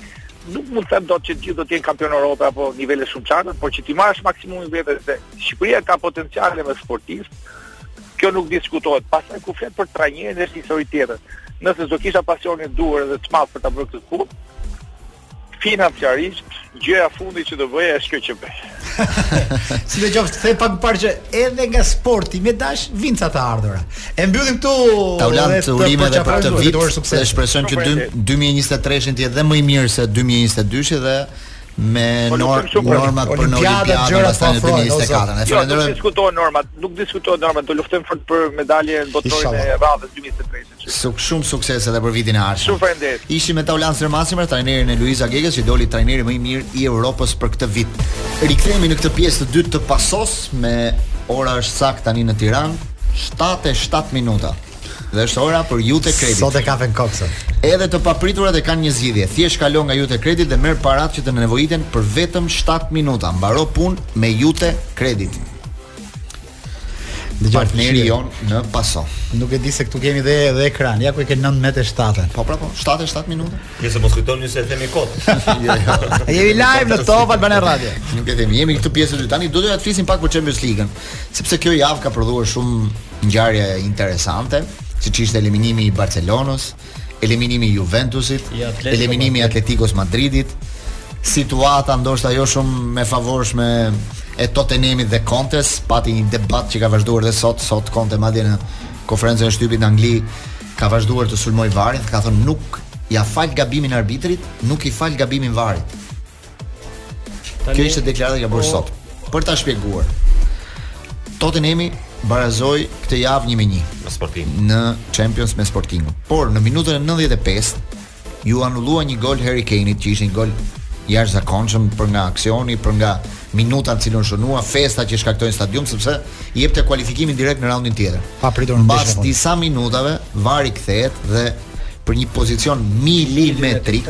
Nuk mund të them dot që të gjithë do të jenë kampionë Europe apo nivele shumë të larta, por që të marrësh maksimumin e vetes se Shqipëria ka potenciale me sportist. Kjo nuk diskutohet. Pastaj kur flet për trajnerin është histori tjetër. Nëse s'do kisha pasionin e duhur edhe të madh për ta bërë këtë punë, financiarisht gjëja e fundit që do bëja është kjo që bëj. si do qoftë, the pak parë që edhe nga sporti mund të vijnë ca të ardhura. E mbyllim këtu Taulant të urime dhe për këtë vit. Ne shpresojmë që 2023-shi të jetë dhe më i mirë se 2022-shi dhe me po, normat për në olimpiadën gjërat afrohen, në 2024. Të falenderojmë. Nuk diskutohen normat, nuk diskutohen normat, do luftojmë fort për medalje në botërorin e radhës 2023. Suk shumë suksese edhe për vitin e ardhshëm. Shumë faleminderit. Ishim me Taulant Stërmasi, me trajnerin e Luiza Gegës, që doli trajneri më i mirë i Europës për këtë vit. Rikthehemi në këtë pjesë të dytë të Pasos, ora është saktë tani në Tiranë, 7:07 minuta. Dhe është ora për Iute Credit. Sot e kafen kokse. Edhe të papriturat e kanë një zgjidhje. Thjesht kalo nga Iute Credit dhe merr paratë që të nevojiten për vetëm 7 minuta. Mbaro punë me Iute Credit. Dhe partneri jonë në Paso. Nuk e di se këtu kemi dhe edhe ekran. Ja ku e ke 9 metë 7. Po pra po, 77 minuta. Se mos kujtoni ju se e themi kot. Jo, jo. Jemi live në Top Albania Radio. Nuk e themi, jemi te pjesa e dytë. Tani do të flasim pak për Champions League-ën, sepse kjo javë ka prodhuar shumë ngjarje interesante, siç ishte eliminimi i Barcelonës, eliminimi i Juventusit, eliminimi i Atletikos së Madridit, situata ndoshta jo shumë e favorshme e Tottenhamit dhe Contes, pati një debat që ka vazhduar dhe sot, sot Conte madje në konferencën e shtypit në Angli ka vazhduar të sulmojë VAR-in, ka thënë nuk ia fal gabimin arbitrit, nuk i fal gabimin VAR-it. Kjo ishte deklarata që ka bërë sot. Për ta shpjeguar. Tottenhami barazoi këtë javë 1-1 me Sporting në Champions me Sportingun. Por në minutën e 95 iu anullua një gol Harry Kane-it që ishte një gol i jashtëzakonshëm për nga aksioni, për nga minuta në të cilën u shënua festa që shkaktoi në stadium sepse i jepte kualifikimin direkt në raundin tjetër. Papritur mbas disa minutave VAR-i kthehet dhe për një pozicion milimetrik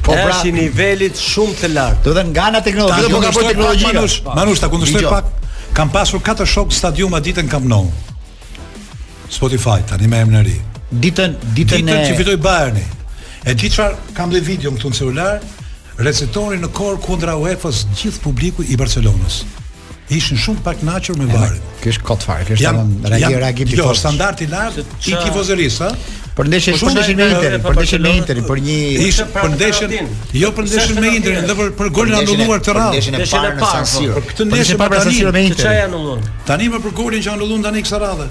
Po pra, është i nivelit shumë të lartë. Domethënë nga ana teknologjike, po ka bërë teknologji. Manush, Manush ta kundërshtoj pak. Kam pasur katër shokë në stadium atë ditë në Camp Nou. Spotify tani me emrin e ri. Ditën ditën që fitoi Bayerni. E di çfarë kam dhe videon këtu në celular, recitonin në kor kundra UEFA-s gjithë publiku i Barcelonës. ishin shumë të pakënaqur me VAR-in. Ky është kot fare, ky është reagim, reagim tifozi. Jo, standardi i lartë i tifozërisë, ha. Për ndeshjen po, e me Interin, për ndeshjen me Interin, për një ishte për ndeshjen, jo për ndeshjen me Interin, edhe për për golin e anulluar të radhës. Ndeshjen e parë në San Siro. Për këtë ndeshje në San Siro me Interin. Çfarë anulluan? Tani më për golin që anulluan tani kësaj radhe.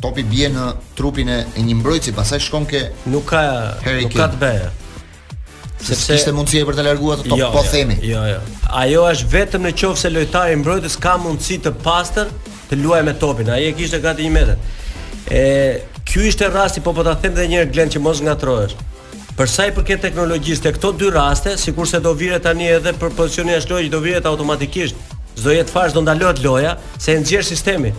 Topi bie në trupin e një mbrojtësi, pastaj shkon ke nuk ka Harry nuk ka të bëjë. Sepse ishte mundësi për të larguar atë top, jo, po jo, themi. Jo, jo. Ajo është vetëm në qoftë se lojtari i mbrojtës ka mundësi të pastër të luajë me topin. Ai e kishte gati 1 metër. E ky ishte rasti, po po ta them edhe një herë Glen që mos ngatrohesh. Për sa i përket teknologjisë, te këto dy raste, sikurse do viret tani edhe për pozicionin jashtë loje, do viret automatikisht. S'do jetë fare, do ndalohet loja, se e nxjerr sistemi.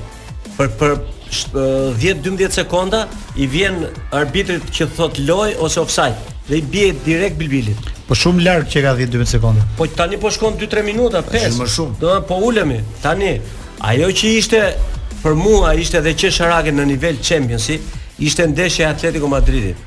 për për 10-12 sekonda i vjen arbitrit që thotë lojë ose offside dhe i bie direkt bilbilit. Po shumë larg që ka 10-12 sekonda. Po tani po shkon 2-3 minuta, 5. Shumë shumë. Do po ulemi. Tani ajo që ishte për mua ishte edhe qesharake në nivel Championsi, ishte ndeshja e Atletico Madridit.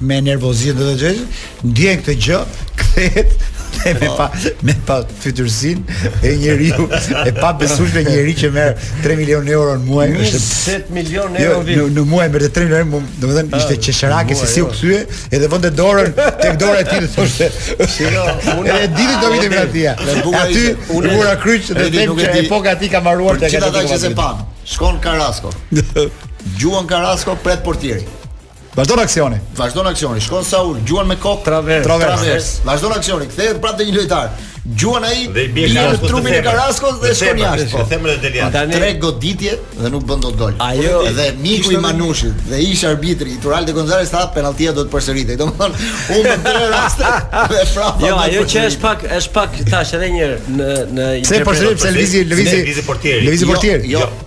me nervozitet dhe dhe ndjen këtë gjë, kthehet me po. pa me pafytyrësinë e njeriu e pabesueshme njeri që merr 3 milion euro në muaj është 7 milion jo, euro jo, në, në muaj merr 3 milion euro domethënë ishte ah, qesharake se si u jo. kthye edhe vonte dorën tek dora e tij thoshte si jo unë e di do vitem aty aty unë vura kryq dhe them që epoka e tij ka mbaruar tek ato që se pa shkon Karasko gjuan Karasko pret portieri Vazhdon aksioni. Vazhdon aksioni. Shkon Saul, gjuan me kokë. Travers. Travers. Vazhdon aksioni. Kthehet prapë te një lojtar. Gjuan ai. Dhe bie në trupin e Karaskos dhe shkon jashtë. Po themër e Delian. Tani tre goditje dhe nuk bën dot gol. Ajo dhe miku i Manushit dhe ish arbitri Iturralde Gonzales tha penalltia do të përsëritej. Domthon, u bënë tre raste dhe prapë. Jo, ajo që është pak, është pak tash edhe një herë në në Pse përsërit se lëvizi lëvizi lëvizi portieri. Lëvizi portieri. Jo, jo,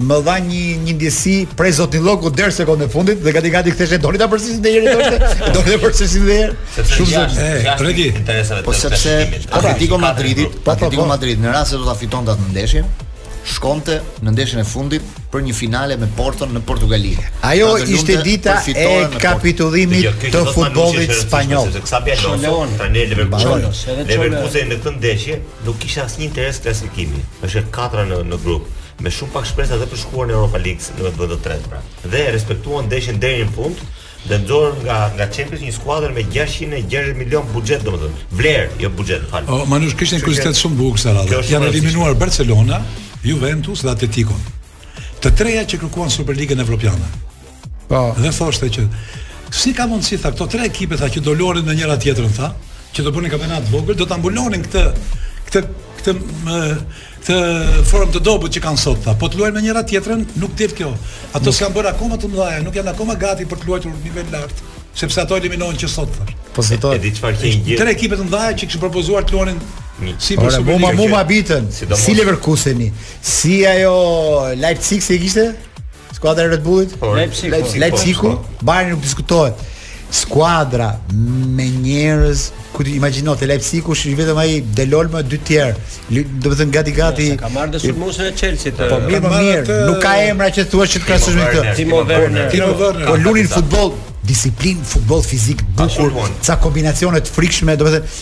më dha një një ndjesi prej zotnillëku deri sekondën e fundit dhe gati gati kthesh e doni ta përsëris një herë dorë. Do të përsëris një herë. Shumë zot. Redi, interesante po të sepse Atletico Madridi, po, po, Atletico po. Madrid në rast se do ta fitonte atë ndeshje, shkonte në ndeshjen e fundit për një finale me Porton në Portugali. Ajo pra, ishte dita e kapitullimit jo, të futbollit spanjoll. Sa bëri Leon, tani le Leverkusen në këtë ndeshje nuk kishte asnjë interes klasifikimi. Është e katërta në në grup. me shumë pak shpresa dhe për të shkuar në Europa League në vetë vend të tretë pra. Dhe respektuan ndeshjen deri në fund dhe nxorën nga nga Champions një skuadër me 660 milion buxhet domethënë. Vlerë, jo buxhet, më fal. O Manush kishte një kuriozitet shumë të bukur këtë radhë. Janë eliminuar Barcelona, Juventus dhe Atletico. Të treja që kërkuan Superligën Evropiane. Po. Dhe thoshte që si ka mundësi tha këto tre ekipe tha që do luanin me njëra tjetrën tha, që do bënin kampionat të vogël, do ta mbulonin këtë këtë këtë më këtë formë të dobët që kanë sot tha. Po të luajnë me njëra tjetrën, nuk del kjo. Ato nuk... s'kanë bërë akoma të mëdha, nuk janë akoma gati për të luajtur në nivel të lartë, sepse ato eliminohen që sot tha. Po se do. E di çfarë që një. Tre ekipe të mëdha që kishin propozuar të luanin Si për Super Muma muma bitën. Si Leverkuseni, si ajo Leipzig si kishte? Skuadra e Red Bullit, Leipzig, Leipzig, po. Bayern nuk diskutohet. Skuadra me njerëz ku ti imagjino te Leipzigu vetëm ai Delol me dy të tjerë. Domethënë gati gati. Ka marrë dashur mosën e Chelsea të. Po mirë, po mirë, nuk ka emra që thua që të krahasosh me këtë. Timo Werner, Timo Werner. Po luanin futboll, disiplin, futboll fizik, bukur, ca kombinacione të frikshme, domethënë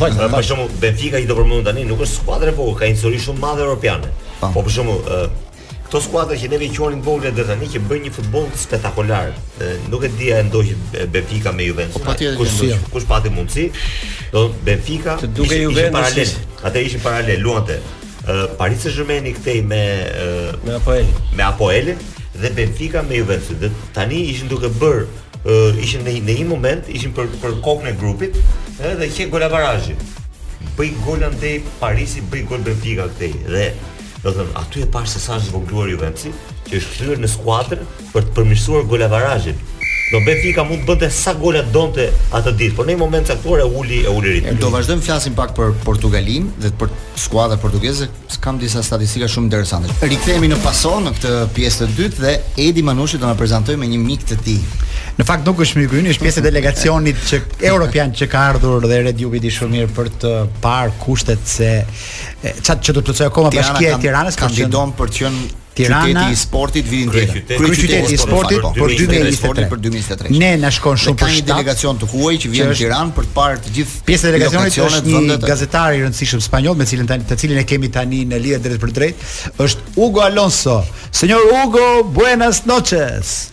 Fal, për shembull, Benfica që e përmendëm tani, nuk është skuadër e vogël, ka një histori shumë madhe europiane. Po, po për shembull, këto skuadra që neve quanim të vogla deri tani që bëjnë një futboll spektakolar. Nuk e di a e ndoqët Benfica me Juventus. Po, kush si, kush pati mundësi? Po Benfica të dukej Juventus paralel. Ata ishin paralel, luante. Paris Saint-Germain këtej me me Apoel. Me Apoel dhe Benfica me Juventus. Dhe tani ishin duke bërë Uh, ishin në, në një moment, ishin për, për kokën e grupit, edhe qe golavarazhi. Bëj gol andej Parisi, bëj gol Benfica këtej. Dhe domethënë, aty e pashë se sa është zvogëluar Juventusi, që është kthyer në skuadër për të përmirësuar golavarazhin. Po Benfica mund të bënte sa gola donte atë ditë, por në një moment të caktuar e uli e uli ritmin. Do vazhdojmë flasim pak për Portugalinë dhe për skuadrën portugeze Kam disa statistika shumë interesante. Rikthehemi në paso në këtë pjesë të dytë dhe Edi Manushi do na prezantojë me një mik të tij. Në fakt nuk është miku ynë, është pjesë e delegacionit që europian që ka ardhur dhe Redi Jupi e di shumë mirë për të parë kushtet se çfarë do të plotësojë akoma Bashkia e Tiranës, kandidon për të qenë Tirana, qyteti i sportit vitin tjetër. Kryeqyteti i sportit për 2023. Për 2023. Ne na shkon shumë për shtat. delegacion të huaj që vjen në Tiranë për të parë të gjithë pjesë e delegacionit është një gazetar i rëndësishëm spanjoll me cilin tani të cilin e kemi tani në lidhje drejtpërdrejt, është Hugo Alonso. Señor Hugo, buenas noches.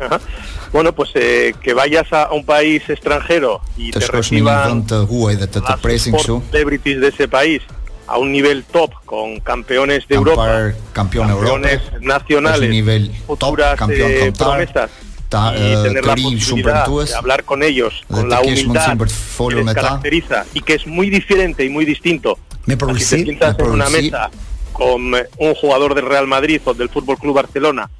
Aha. Bueno, pues eh, que vayas a un país extranjero y të shkosh në një vend të huaj dhe të të presin kështu. Celebrities de ese país a un nivel top con campeones de Europa. Par kampion Europe, nacionales, un nivel top kampion eh, kombëtar. Ta eh, të rinj shumë përtues. Hablar con ellos con la humildad. Për të folur me ta. Y que es muy diferente y muy distinto. Me përulsi, me përulsi. Con un jugador del Real Madrid o del Fútbol Club Barcelona.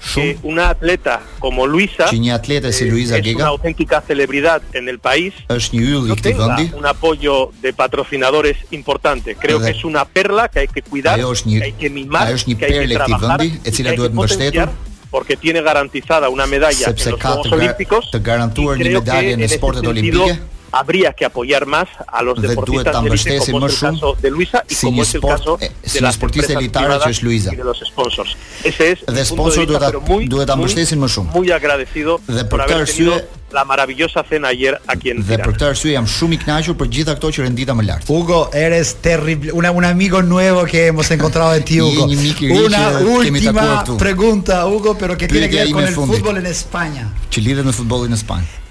Shumë. Eh, una atleta como Luisa. Që një atlete si eh, Luiza Gega. Es una auténtica celebridad en el país. Është një yll i këtij vendi. Un apoyo de patrocinadores importante. Creo que es una perla que hay que cuidar, ajo është një, hay que mimar. Ajo është një perlë e këtij vendi, e cila duhet mbështetur porque tiene garantizada una medalla Sepse en los Juegos Olímpicos. Ka të garantuar një medalje në sportet olimpike habría que apoyar más a los dhe deportistas duhet ta mbështesim më shumë de Luisa y si como es el caso de las empresas privadas y de los sponsors. Ese es dhe sponsorët duhet ta duhet ta mbështesin më shumë. Muy agradecido dhe për këtë arsye la maravillosa cena ayer aquí en Dhe për këtë arsye jam shumë i kënaqur për gjithë këto që rendita më lart. Hugo, eres terrible. Una un amigo nuevo que hemos encontrado en ti Hugo. Një mik i ri që kemi takuar këtu. Una pregunta Hugo, pero que tiene que ver con el fútbol en España. Që lidhet me futbollin në Spanjë.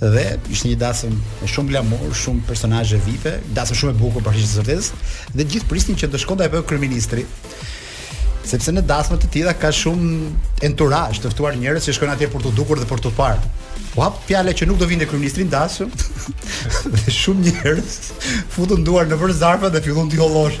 dhe ishte një dasëm me shumë glamur, shumë personazhe VIP, dasëm shumë e bukur për hir të së vërtetës, dhe gjithë prisnin që do shkonte a jo kryeministri. Sepse në dasma të tilla ka shumë enturazh të ftuar njerëz që shkojnë atje për t'u dukur dhe për t'u parë. U hap fjala që nuk do vinte kryeministri në dasëm. dhe shumë njerëz futën duart nëpër zarfa dhe filluan t'i hollojnë.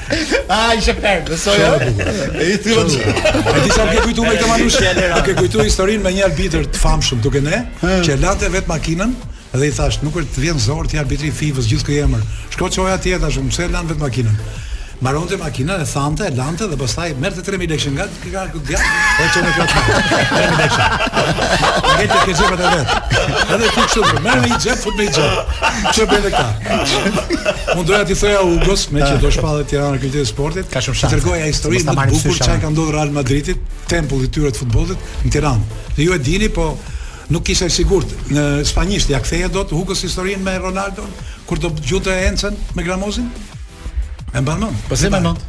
Ah, ishe ferm, besoj. Shumë e bukur. E i thua ti. E di sa më kujtuar me këtë Manush? Më ke kujtuar historinë me një arbitër të famshëm tek ne, që e lante vet makinën dhe i thash, nuk të vjen zor ti arbitri i FIFA-s gjithë ky emër. Shko çoje atje thash, pse e lan vet makinën? Mbaronte makinën, e thante, e lante dhe pastaj merrte 3000 lekë nga Ti ka djal? Po çon në këtë. Ne të kemi zëvat edhe. Edhe ti kështu, merr me një xhep fut me xhep. Ça bën me këta? Mund doja t'i thoja Ugos, meqë do shpallet Tirana qytet i sportit. Ka shumë shans. Tregoja historinë më të bukur që i ka ndodhur Real Madridit, tempulli i tyre të futbollit në Tiranë. Dhe ju e dini, po nuk isha e sigurt në spanjisht ia ktheja dot Hugos historinë me Ronaldo kur do gjunte Encën me Gramozin e mban mend po s'e mban mend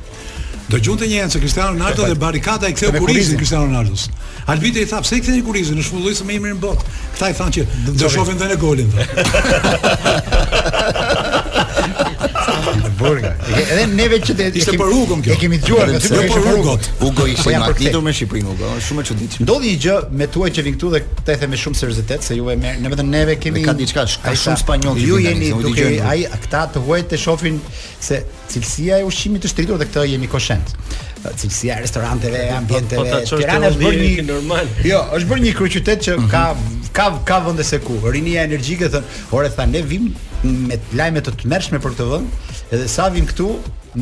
Do gjunte një herë Cristiano Ronaldo dhe barrikada i ktheu kurrizin Cristiano Ronaldos. Arbitri i tha, pse i ktheni kurrizin? Është futbollisti më i mirë në botë. Kta i thanë që do shohim dhe ne golin. Burga. Edhe neve që të ishte për Hugo kjo. E kemi dëgjuar aty për për Hugo. Hugo ishte i mahnitur me Shqipërinë Hugo. Është shumë e çuditshme. Ndodh një gjë me të huajt që vijnë këtu dhe këtë e them me shumë seriozitet se ju e merr. Ne vetëm neve kemi ka diçka, ka shumë spanjoll. Ju jeni duke ai këta të huaj të shohin se cilësia e ushqimit është rritur dhe këtë jemi koshient. Cilësia e restoranteve, po, po, ambienteve, po, po, Tirana është bërë një normal. Jo, është bërë një kryeqytet që ka ka ka vende se ku. Rinia energjike thon, ore tha ne vijmë me lajme të tmerrshme për këtë vend, edhe sa vijmë këtu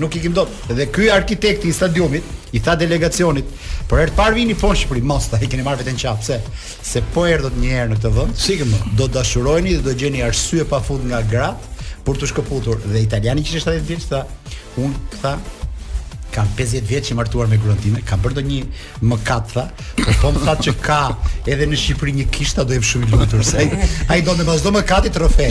nuk ikim dot. Dhe ky arkitekti i stadiumit i tha delegacionit, për herë të parë vini po në Shqipëri, mos tha keni marrë veten qafë, pse? se po erdhët një herë në këtë vend, sigurisht do dashuroheni dhe do gjeni arsye pa fund nga gratë për t'u shkëputur dhe italiani që ishte 70 vjeç tha, un tha kam 50 vjet i martuar me gruan time, kam bërë ndonjë mëkat tha, po po më tha që ka edhe në Shqipëri një kishë tha do jem shumë i lumtur se ai ai do të vazhdojë mëkati trofe.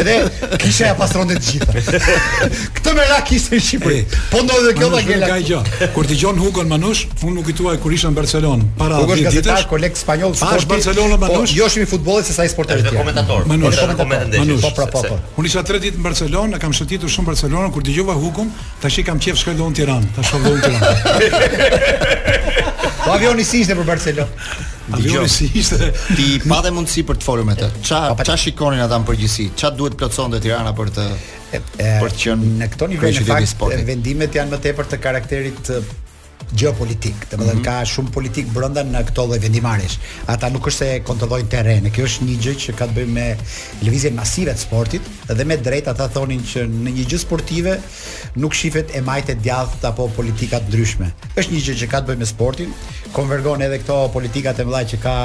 Edhe kisha ia pastronte të gjitha. Këtë merak kishte në Shqipëri. Po ndodhë kjo ta gela. Ka gjë. Kur dëgjon Hugon Manush, m'u kujtua kur isha në Barcelonë para 10 ditësh. Hugo është koleg spanjoll sporti. Pas Barcelona po, Manush. Po jo shumë futbolli se sa i sporteve tjera. Komentator. Manush, po, komentator. Manush, po, po, po. Unë isha 3 ditë në Barcelonë, kam shëtitur shumë Barcelonën kur dëgjova Hugon, thash i kam qejf shkoj në Tiranë, tash shkoj në Tiranë. Po avioni si ishte për Barcelonë? Avioni si ishte? Ti pate mundësi për të folur me të. Ça ça shikonin ata në përgjithësi? Ça duhet të plotësonte Tirana për të për të qenë në këto nivele në fakt sportit. vendimet janë më tepër të karakterit gjeopolitik, domethënë mhm. ka shumë politikë brenda në këto lloj vendimmarrjesh. Ata nuk është se kontrollojnë terrene, kjo është një gjë që ka të bëjë me lëvizje masive të sportit dhe me të drejtë ata thonin që në një gjë sportive nuk shifet e majtë e djathtë apo politika të ndryshme. është një gjë që ka të bëjë me sportin, konvergon edhe këto politikat e mëdha që ka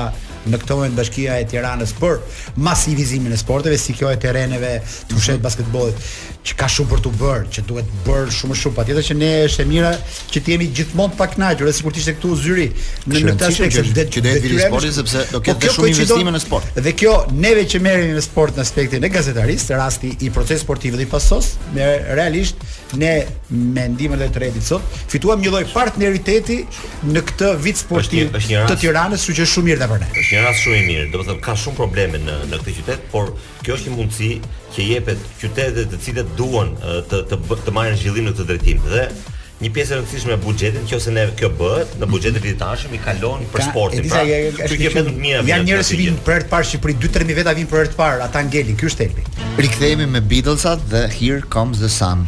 Në këtë moment Bashkia e Tiranës për masivizimin e sporteve, si kjo e terreneve, fushat e basketbollit, që ka shumë për të bërë, që duhet bërë shumë më shumë. Patjetër që ne është e mira që të jemi gjithmonë të pakënaqur, sikur të ishte këtu zyri në në këtë aspekt që det që det viri sporti sepse do ketë po shumë investime në sport. Dhe kjo neve që merremi me sport në aspektin e gazetarisë, rasti i procesit sportiv dhe i pasos, se realisht ne me ndihmën e Redit sot fituam një lloj partneriteti në këtë vit sportiv të Tiranës, kështu që është shumë mirë domethënë. Është një rast shumë i mirë, domethënë ka shumë probleme në në këtë qytet, por kjo është një mundësi që u jepet qyteteve të cilët duan të të të marrin zhvillim në këtë drejtim dhe një pjesë e rëndësishme e buxhetit nëse ne kjo bëhet në buxhetin e vitit ardhshëm i kalon për sportin. Pra, kjo ka vetëm mira, vijnë. Janë njerëz që vijnë për herë të parë Shqipëri, 2-3000 veta vijnë për herë të parë, ata ngelin, ky është thelbi. Rikthehemi me Beatles-at dhe Here Comes the Sun.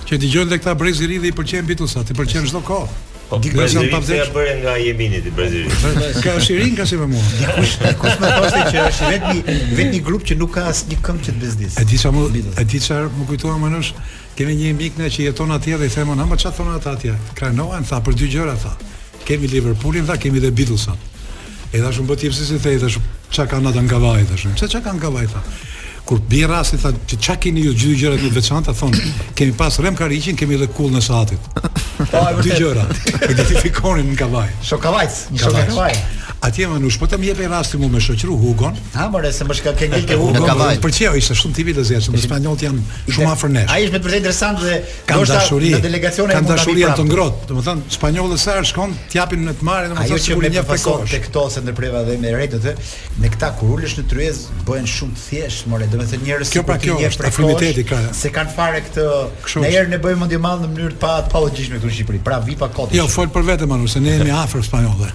Që dëgjojnë dhe këta brezi i ri dhe i pëlqejnë Beatlesat, i pëlqen çdo kohë. Po Ky brezi janë ri pse janë të pavdekshëm. bëre nga Je dhe ti brezi ri. Ka është i ri nga si me mua. Dikush dikush më thoshte që është i vetmi vetmi grup që nuk ka asnjë këngë që të bezdis. E di ça më e di ça më kujtua, Manush, kemi një mik ne që jeton atje dhe i them unë, "Ama çfarë thonë ata atje?" Krenohen tha për dy gjëra tha. Kemi Liverpoolin tha, kemi dhe Beatlesat. E thashë unë po ti pse s'i the, thashë, çka kanë ata në Kavajë thashë. Pse çka kanë në Kavajë tha. Kur bie rasti tha ti çka keni ju gjithë gjërat më të veçanta thon, kemi pas Rem Kariqin, kemi edhe kullën e Sahatit. Po e vërtetë, dy gjëra. Identifikonin Kavajën. S'jo kavajs, s'jo kavajs. Atëherë Manush, po të më jepë rasti mua me shoqëru Hugon. Ha more se më ç'ke ngel ke Hugon. Në Kavajë. Për çfarë ishte shumë tip i tërheqshëm, se spanjollët janë shumë afër nesh. Ai ishte me të vërtetë interesant dhe Kam dashuri. Në delegacione kam dashuri, janë të ngrohtë. Domethënë spanjollët sa herë shkon, t'japin në të marrë, domethënë ajo që më impresionon tek këto se të ndërpreva dhe me rrejtë të në këta kur ulesh në tryezë bëhen shumë të thjesht, more, domethënë njerëz që pra kjo është afiniteti ka. S'e kanë fare këtë. Ndonjëherë ne bëjmë mendjemëdhenj në mënyrë të pa të pa logjikshme këtu në Shqipëri. Pra vipa kot. Jo, fol për vete Manush, se ne jemi afër spanjollëve.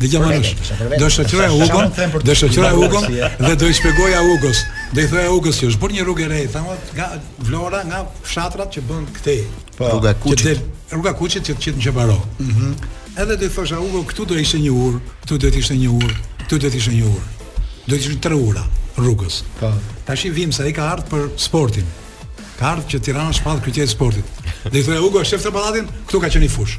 Dëgjoj Manush. Do të shoqëroja Hugon, do të shoqëroja Hugon dhe do i shpjegoja Hugos. Do i thoja Hugos që është bërë një rrugë e re, thoja, Vlora nga fshatrat që bën këtej. Po. Rruga e Kuçit. Që del rruga e Kuçit që të qit në Qeparo. Ëh. Mm -hmm. Edhe do i thosha Ugo, këtu do ishte një urë, këtu do të ishte një urë, këtu do të ishte një urë. Do të ishin tre ura rrugës. Po. Tashi vijmë se ai ka ardhur për sportin. Ka ardhur që Tirana shpallet kryeqytet i sportit. Do i thoja Ugo, e shef atë pallatin, këtu ka qenë një fushë.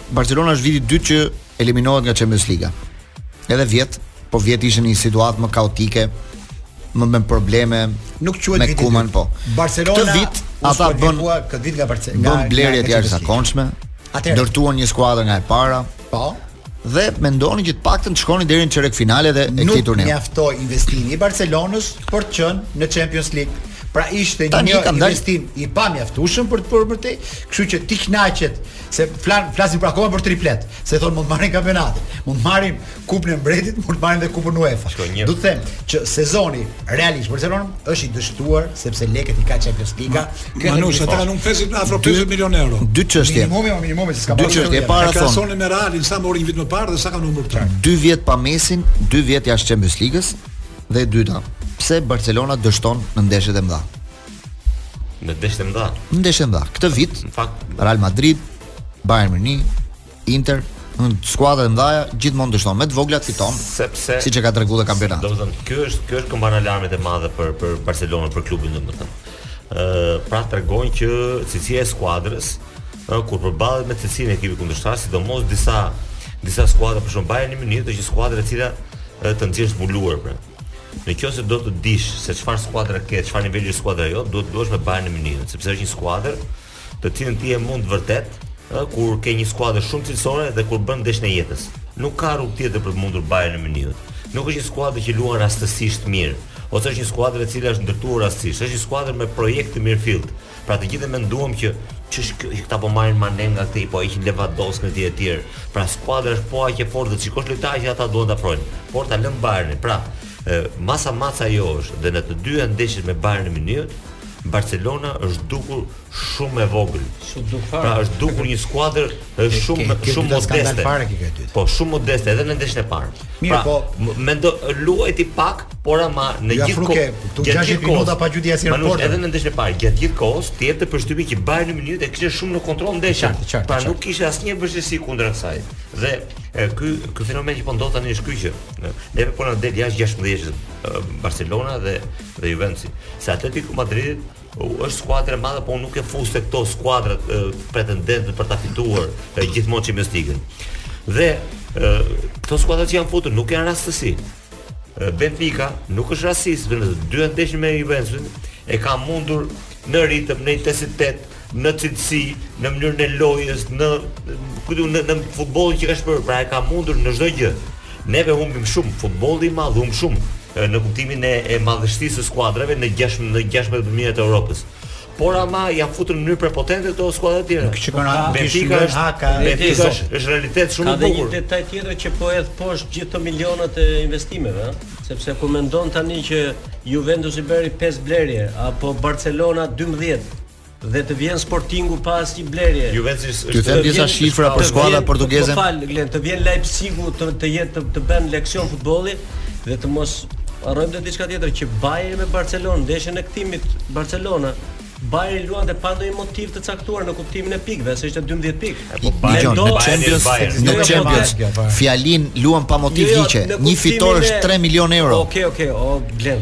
Barcelona është viti i dytë që eliminohet nga Champions League. Edhe vjet, po vjet ishte një situatë më kaotike, më me probleme. Nuk quhet viti me Kuman, po. Barcelona këtë vit ata bënë këtë vit nga Barcelona. Bënë blerje të jashtëzakonshme. Atëherë ndërtuan një skuadër nga e para. Po. Dhe mendonin që të paktën të shkonin deri në çerekfinalet e këtij turneu. Nuk mjaftoi investimi i Barcelonës për të qenë në Champions League. Pra ishte një investim i pamjaftueshëm për të bërë për te, kështu që ti kënaqet Se flas, flasin pra akoma për triplet, se thonë mund të marrin kampionatin, mund të marrin Kupën e Mbretit, mund të marrin dhe Kupën UEFA. Do të them që sezoni realisht për Barcelonën është i dështuar sepse lekët i ka Champions League. Ka nuk sa ta nuk fesit afro 50 milionë euro. Dy çështje. Minimumi, minimumi se ka bërë. Dy çështje e para thonë. Krahasonin me Realin sa mori një vit më parë dhe sa kanë humbur këta. Dy vjet pa Messin, dy vjet jashtë Champions League-s dhe e dyta, pse Barcelona dështon në ndeshjet e mëdha? Në ndeshjet e mëdha. Në ndeshjet e mëdha. Këtë vit, në fakt, Real Madrid, Bayern Munich, Inter, në skuadrat e mëdha gjithmonë dështon me të voglat fiton sepse siç e ka treguar kampionati. Domethënë, ky është ky është kambana alarmit e madhe për për Barcelonën, për klubin domethënë. Ë, pra tregojnë që cilësia e skuadrës kur përballet me cilësinë e ekipit kundërshtar, sidomos disa disa skuadra për shembull Bayern Munich është një skuadër e cila të nxjerr zbuluar pra. Në qoftë se do të dish se çfarë skuadre ke, çfarë niveli është skuadra jote, duhet të luash me Bayern Munich, sepse është një skuadër të cilën ti e mund vërtet, ë, kur ke një skuadër shumë cilësore dhe kur bën ndeshjen e jetës. Nuk ka rrugë tjetër për të mundur Bayern Munich. Nuk është një skuadër që luan rastësisht mirë, ose është një skuadër e cila është ndërtuar rastësisht. Është një skuadër me projekt të mirëfilltë. Pra të gjithë e menduam që ç'është kjo që këta po marrin Manen nga këtej, po heqin Lewandowskin etj etj. Pra skuadra është po aq e fortë dhe shikosh lojtarë që ata duan ta afrojnë, por ta lënë Bayernin. Pra, e, masa matëse ajo është dhe në të dyja ndeshjet me Bayern Munich Barcelona është dukur shumë e vogël. Shumë duk fare. Pra është dukur një skuadër Është shumë ke, shumë modeste. Fare ke kjo e dyta. Po shumë modeste edhe në ndeshjen e parë. Mirë, pra, po mendo luajti pak, por ama në ja, gjithë kohë. Këtu 60 minuta pa gjuajtur asnjë portë. Edhe në ndeshjen e parë, gjatë gjithë kohës, ti jepte përshtypjen që Bayern Munich e kishte shumë në kontroll ndeshjen. Pra nuk kishte asnjë vështirësi kundra saj. Dhe ky ky fenomen që po ndodh tani është ky që ne po na del jashtë 16 Barcelona dhe dhe Juventus. Se Atletico Madrid Është skuadër e madhe, po unë nuk e fus te këto skuadrat pretendente për ta fituar gjithmonë Champions League-n. Dhe këto skuadra që janë futur nuk janë rastësi. Benfica nuk është rastësi, vetëm se dy ndeshje me Juventusin e ka mundur në ritëm, në intensitet, në cilësi, në mënyrën e lojës, në kujtu në, në futbollin që ka shprehur, pra e ka mundur në çdo gjë. Neve humbim shumë, futbolli i madh humb shumë në kuptimin e e madhështisë së skuadrave në gjashtëmbëdhjetë në gjashtëmbëdhjetë më të mirat të Europës. Por ama janë futur në mënyrë prepotente këto skuadra të tjera. Që kanë ardhur Benfica është haka, Benfica është, është realitet shumë i bukur. Ka një detaj tjetër që po hedh poshtë gjithë këto milionat e investimeve, ëh, sepse kur mendon tani që Juventusi bëri 5 blerje apo Barcelona 12 Dhe të vjen Sportingu pa asnjë blerje. Juventus është. Ju them disa shifra për skuadrat portugeze. Po fal, Glen, të vjen Leipzigu të të jetë të, të bën leksion futbolli dhe të mos harrojmë të diçka tjetër që Bayern me Barcelona, ndeshjen e kthimit Barcelona Bayern luante pa ndonjë motiv të caktuar në kuptimin e pikëve, se ishte 12 pikë. Po Bayern do Champions, në jo, Champions. Jo, Fjalën luan pa motiv jo, jo, hiqe. Një fitore është 3 milion euro. Okej, okej, o Glen.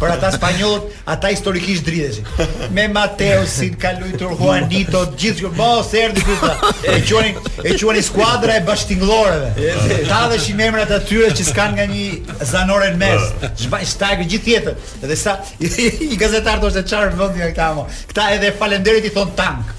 Për ata spanjollët, ata historikisht dridheshin. Me Matthäusin ka luajtur Juanito, gjithë që mos erdhi ky ta. E quanin e quanin skuadra e bashkëtingëlloreve. T'ia shihje emrat e tyre që s'kan nga një zanore në mes. Çfarë shtag gjithë jetën. Dhe sa i gazetar thoshte çfarë vendi janë këta mo. Këta edhe faleminderit i thonë dank.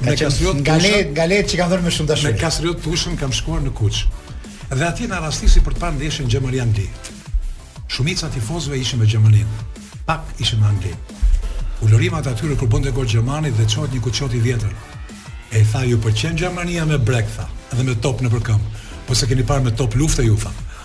Me Kastriot Nga le, nga le që kanë dhënë më shumë dashuri. Me Kastriot Tushën kam shkuar në Kuç. Dhe atje na rastisi për të parë ndeshjen Gjermani Angli. Shumica e tifozëve ishin me Gjermaninë. Pak ishin me Anglinë. Ulërimat e tyre kur bënte gol Gjermania dhe çohet një kuçot i vjetër. Ej tha ju pëlqen Gjermania me brekë tha, edhe me top nëpër këmbë. Po s'e keni parë me top lufte ju tha.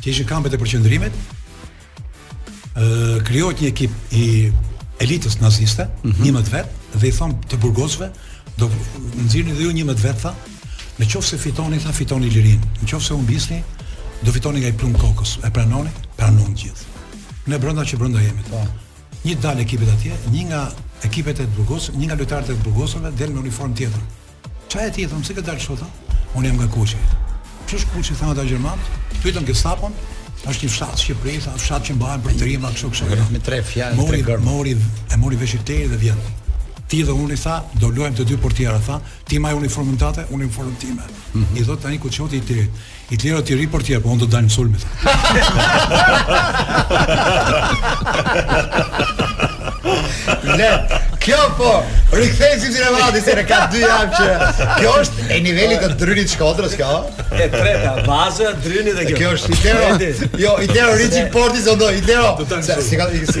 që ishin kampet e përqendrimit, ë krijohet një ekip i elitës naziste, mm -hmm. njëmbëdhjetë vetë dhe i thonë të burgosurve, do nxirni dhe ju njëmbëdhjetë vetë tha, në qoftë se fitoni tha fitoni lirinë, në qoftë se humbisni do fitoni nga një plumb kokës, e pranoni, pranojnë të gjithë. Ne brenda që brenda jemi, tha. Një dal ekipet atje, një nga ekipet e burgos, një nga lojtarët e burgosurve del me uniformë tjetër. Ça je ti, tha, si ke dalë kështu, tha, unë jam nga Kuçi. Ç'është Kuçi, thanë ata gjermanët, pyetën Gestapon, është një fshat në Shqipëri, tha, fshat që mbahen për trima, kështu, kështu, kështu. Me tre fjalë, mori, tre gërma. Mori, e mori vesh Hitleri dhe vjen. Ti dhe unë i tha, do luajmë të dy portierë, tha, ti maj uniformën tate, uniformën time. Mm -hmm. I thot tani kuçoti Hitlerit. Hitler o, ti rri portier po unë do të dal në sulm. Le. Kjo po, rikthej si në vadi se ka dy javë që kjo është e nivelit të Drinit Shkodrës kjo. E treta, vaza e Drinit dhe kjo. Kjo është Itero. Jo, Hitler o rri ti portier se unë, Itero. Si ka si.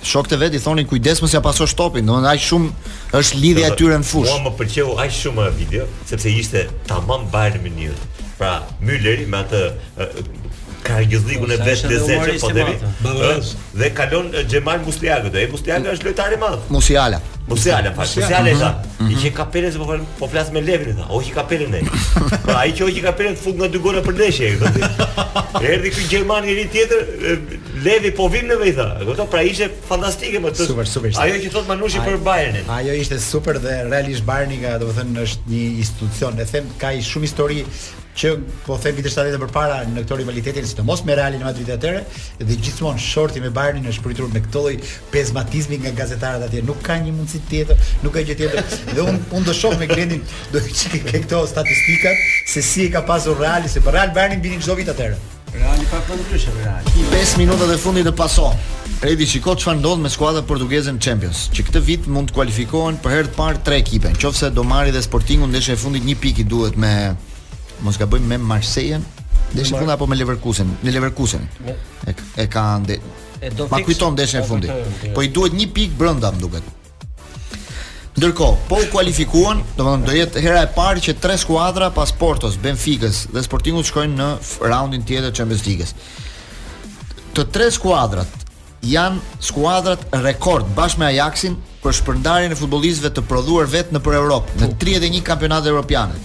Shokët e vet i thonin kujdes mos ja pasosh topin, domethënë aq shumë është lidhja e tyre në fushë. Mua më pëlqeu aq shumë ajo video, sepse ishte tamam Bayern Munich. Pra, Mülleri me atë karagjozllëkun e vet të lezetshëm po deri dhe kalon Xhemal Musliaga do e Musliaga është lojtar i madh Musiala Musiala pa Musiala e tha mhm. hiq kapelën se po fal po flas me Levin i tha hoqi kapelën e pra ai që hoqi kapelën fut nga dy gola për ndeshje erdhi ky gjerman i ri tjetër Levi po vim në vete tha. E kupton? Pra ishte fantastike më të. Super, super. Ajo që thot Manushi për Bayernin. Ajo ishte super dhe realisht Bayerni ka, domethënë është një institucion. Ne them ka shumë histori që po them vitet 70 e përpara në këtë rivalitet, sidomos me Realin e Madridit atëre, dhe gjithmonë shorti me Bayernin është pritur me këtë lloj pesimizmi nga gazetarët atje. Nuk ka një mundësi tjetër, nuk ka gjë tjetër. Dhe un un do shoh me Glendin dhe një çikë këto statistikat se si e ka pasur Reali, se për Real Bayernin vinin çdo vit atëre. Reali ka qenë ndryshe Reali. 5 minutat e fundit të paso. Redi shiko çfarë ndodh me skuadrat portugeze në Champions, që këtë vit mund të kualifikohen për herë të parë tre ekipe. Në qoftë se do marri dhe Sportingu ndeshja e fundit një pikë i duhet në mos gaboj me Marsejën, ndeshja e fundit apo me Leverkusen, me Leverkusen. E, e ka nde... e do ma kujtosh ndeshjen e fundit. Po i duhet një pikë brenda, më duket. Ndërkohë, po u kualifikuan, domethënë do jetë hera e parë që tre skuadra pas Portos, Benficës dhe Sportingut shkojnë në raundin tjetër të Champions Ligës. Të tre skuadrat janë skuadrat rekord bashkë me Ajaxin për shpërndarjen e futbollistëve të prodhuar vetë nëpër Europë në 31 kampionate europiane.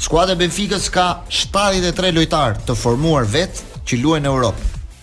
Skuadra e Benficës ka 73 lojtarë të formuar vetë që luajnë në Europë.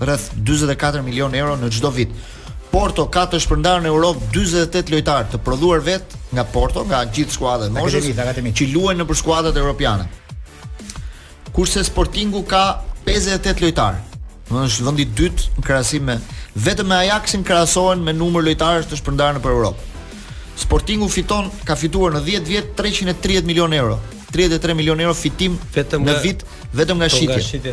rreth 44 milionë euro në çdo vit. Porto ka të shpërndarë në Europë 48 lojtarë të prodhuar vet nga Porto, nga gjithë skuadrat e moshave, që luajnë nëpër skuadrat europiane. Kurse Sportingu ka 58 lojtarë. Domethënë është vendi i dytë në krahasim me vetëm me Ajaxin krahasohen me numër lojtarësh të shpërndarë nëpër Europë. Sportingu fiton, ka fituar në 10 vjet 330 milionë euro. 33 milionë euro fitim vetëm në vit vetëm nga shitjet.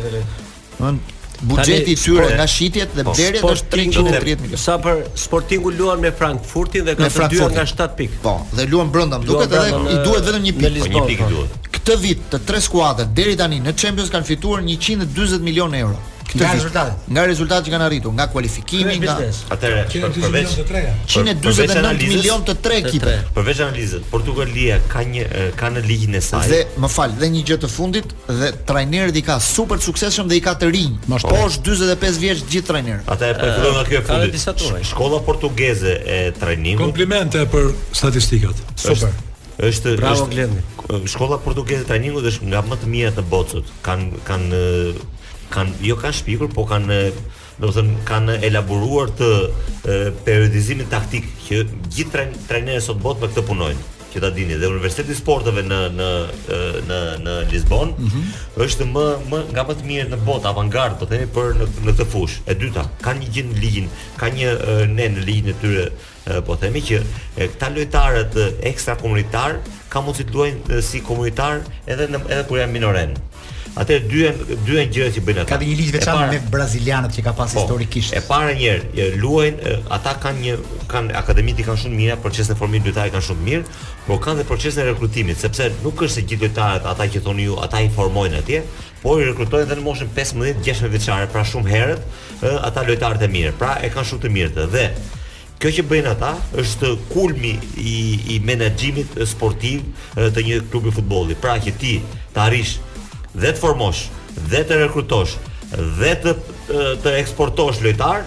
Buxheti i tyre nga shitjet dhe po, blerjet është 330 milionë. Sa për Sportingu luan me Frankfurtin dhe kanë të dyja nga 7 pikë. Po, dhe luan brenda, më duket edhe i duhet vetëm një pikë. Po një pikë po. duhet. Këtë vit të tre skuadrat deri tani në Champions kanë fituar 140 milionë euro. Këtë nga rezultatet. Nga rezultatet që kanë arritur, nga kualifikimi, nga atëre përveç 149 milionë të tre ekipe. Përveç analizës, Portugalia ka një ka në ligjin e saj. Dhe më fal, dhe një gjë të fundit, dhe trajnerët i ka super suksesshëm dhe i ka të rinj. Poshtë 45 vjeç gjithë trajnerët. Ata e fillon nga kjo fundi. Shkolla portugeze e trajnimit. Komplimente për statistikat. Super. Është Bravo Glendi. Shkolla portugeze e trajnimit është nga më të mirat në botë. Kan kan kan jo kanë shpikur, po kanë domethënë kanë elaboruar të periodizimin taktik që gjithë trajn, trajnerët sot në botë me këtë punojnë që ta dini dhe Universiteti i Sporteve në në në në Lisbon mm -hmm. është më më nga më të mirë në botë avangard do themi për në në këtë fushë. E dyta, kanë një gjë në ligjin, kanë një nen në ligjin e tyre Po themi që këta lojtarët ekstrakomunitar ka mundësi të luajnë si komunitar edhe në, edhe kur janë minoren. Atëherë dy janë dy janë gjëra që bëjnë ata. Ka një ligj të veçantë me brazilianët që ka pas po, historikisht. E para një herë luajnë ata kanë një kanë akademitë kanë shumë të mira, procesin e formimit të lojtarit e kanë shumë mirë, por kanë dhe procesin e rekrutimit, sepse nuk është se gjithë lojtarët ata që thoni ju, ata i formojnë atje, Po i rekrutojnë dhe në moshën 15, 16 vjeçare, pra shumë herët, ë, ata lojtarët e mirë. Pra e kanë shumë të mirë të. Dhe kjo që bëjnë ata është kulmi i i menaxhimit sportiv të një klubi futbolli. Pra që ti të arrish dhe të formosh dhe të rekrutosh dhe të të eksportosh lojtar,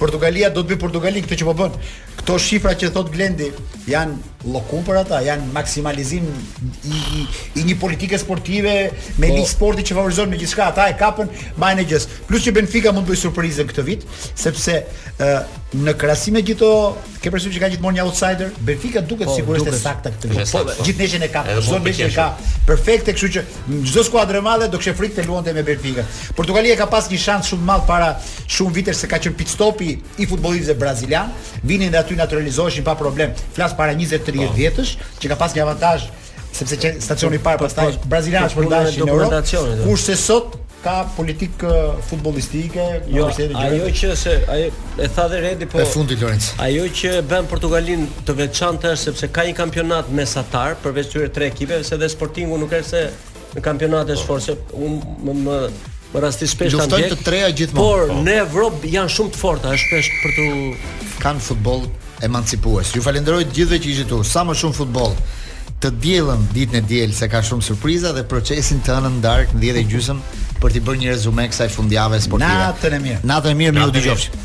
Portugalia do të bëhet Portugali këtë që po bën. Këto shifra që thotë Glendi janë llokum për ata, janë maksimalizim i i, i një politike sportive me po, ligj sporti që favorizon me gjithçka, ata e kapën majën e gjësë. Plus që Benfica mund të bëjë surprizën këtë vit, sepse ë në krahasim me gjithë Ke parasysh që ka gjithmonë një outsider? Benfica duket po, sikur është e saktë këtë vit. Po, gjithë ndeshjen e ka, çdo ndeshje e ka perfekte, kështu që çdo skuadër e madhe do kishte frikë të luante me Benfica. Portugalia ka pas një shans shumë të madh para shumë vitesh se ka qenë pit stopi i futbollistëve brazilian, vinin dhe aty naturalizoheshin pa problem. Flas para 20-30 po. vjetësh që ka pas një avantazh Sepse qe stacioni i parë pastaj brazilianët përhapeshin në Europë. Kurse sot ka politikë futbollistike, jo, ajo që se ajo e tha dhe Redi po. E fundit Lorenc. Ajo që e bën Portugalin të veçantë është sepse ka një kampionat mesatar përveç këtyre tre ekipeve, se dhe Sportingu nuk është se në kampionat është po. forcë. Unë më, më më rastis shpesh kanë luftojnë të treja gjithmonë. Por po. në Evropë janë shumë të forta, është shpesh për të kanë futboll emancipues. Ju falenderoj të gjithëve që ishit këtu. Sa më shumë futboll të diellën ditën e diel se ka shumë surpriza dhe procesin të hënën në darkë në 10 e gjysmë për t'i bërë një rezume kësaj fundjave sportive. Natën e mirë. Natën e mirë, mirudëgjofshim.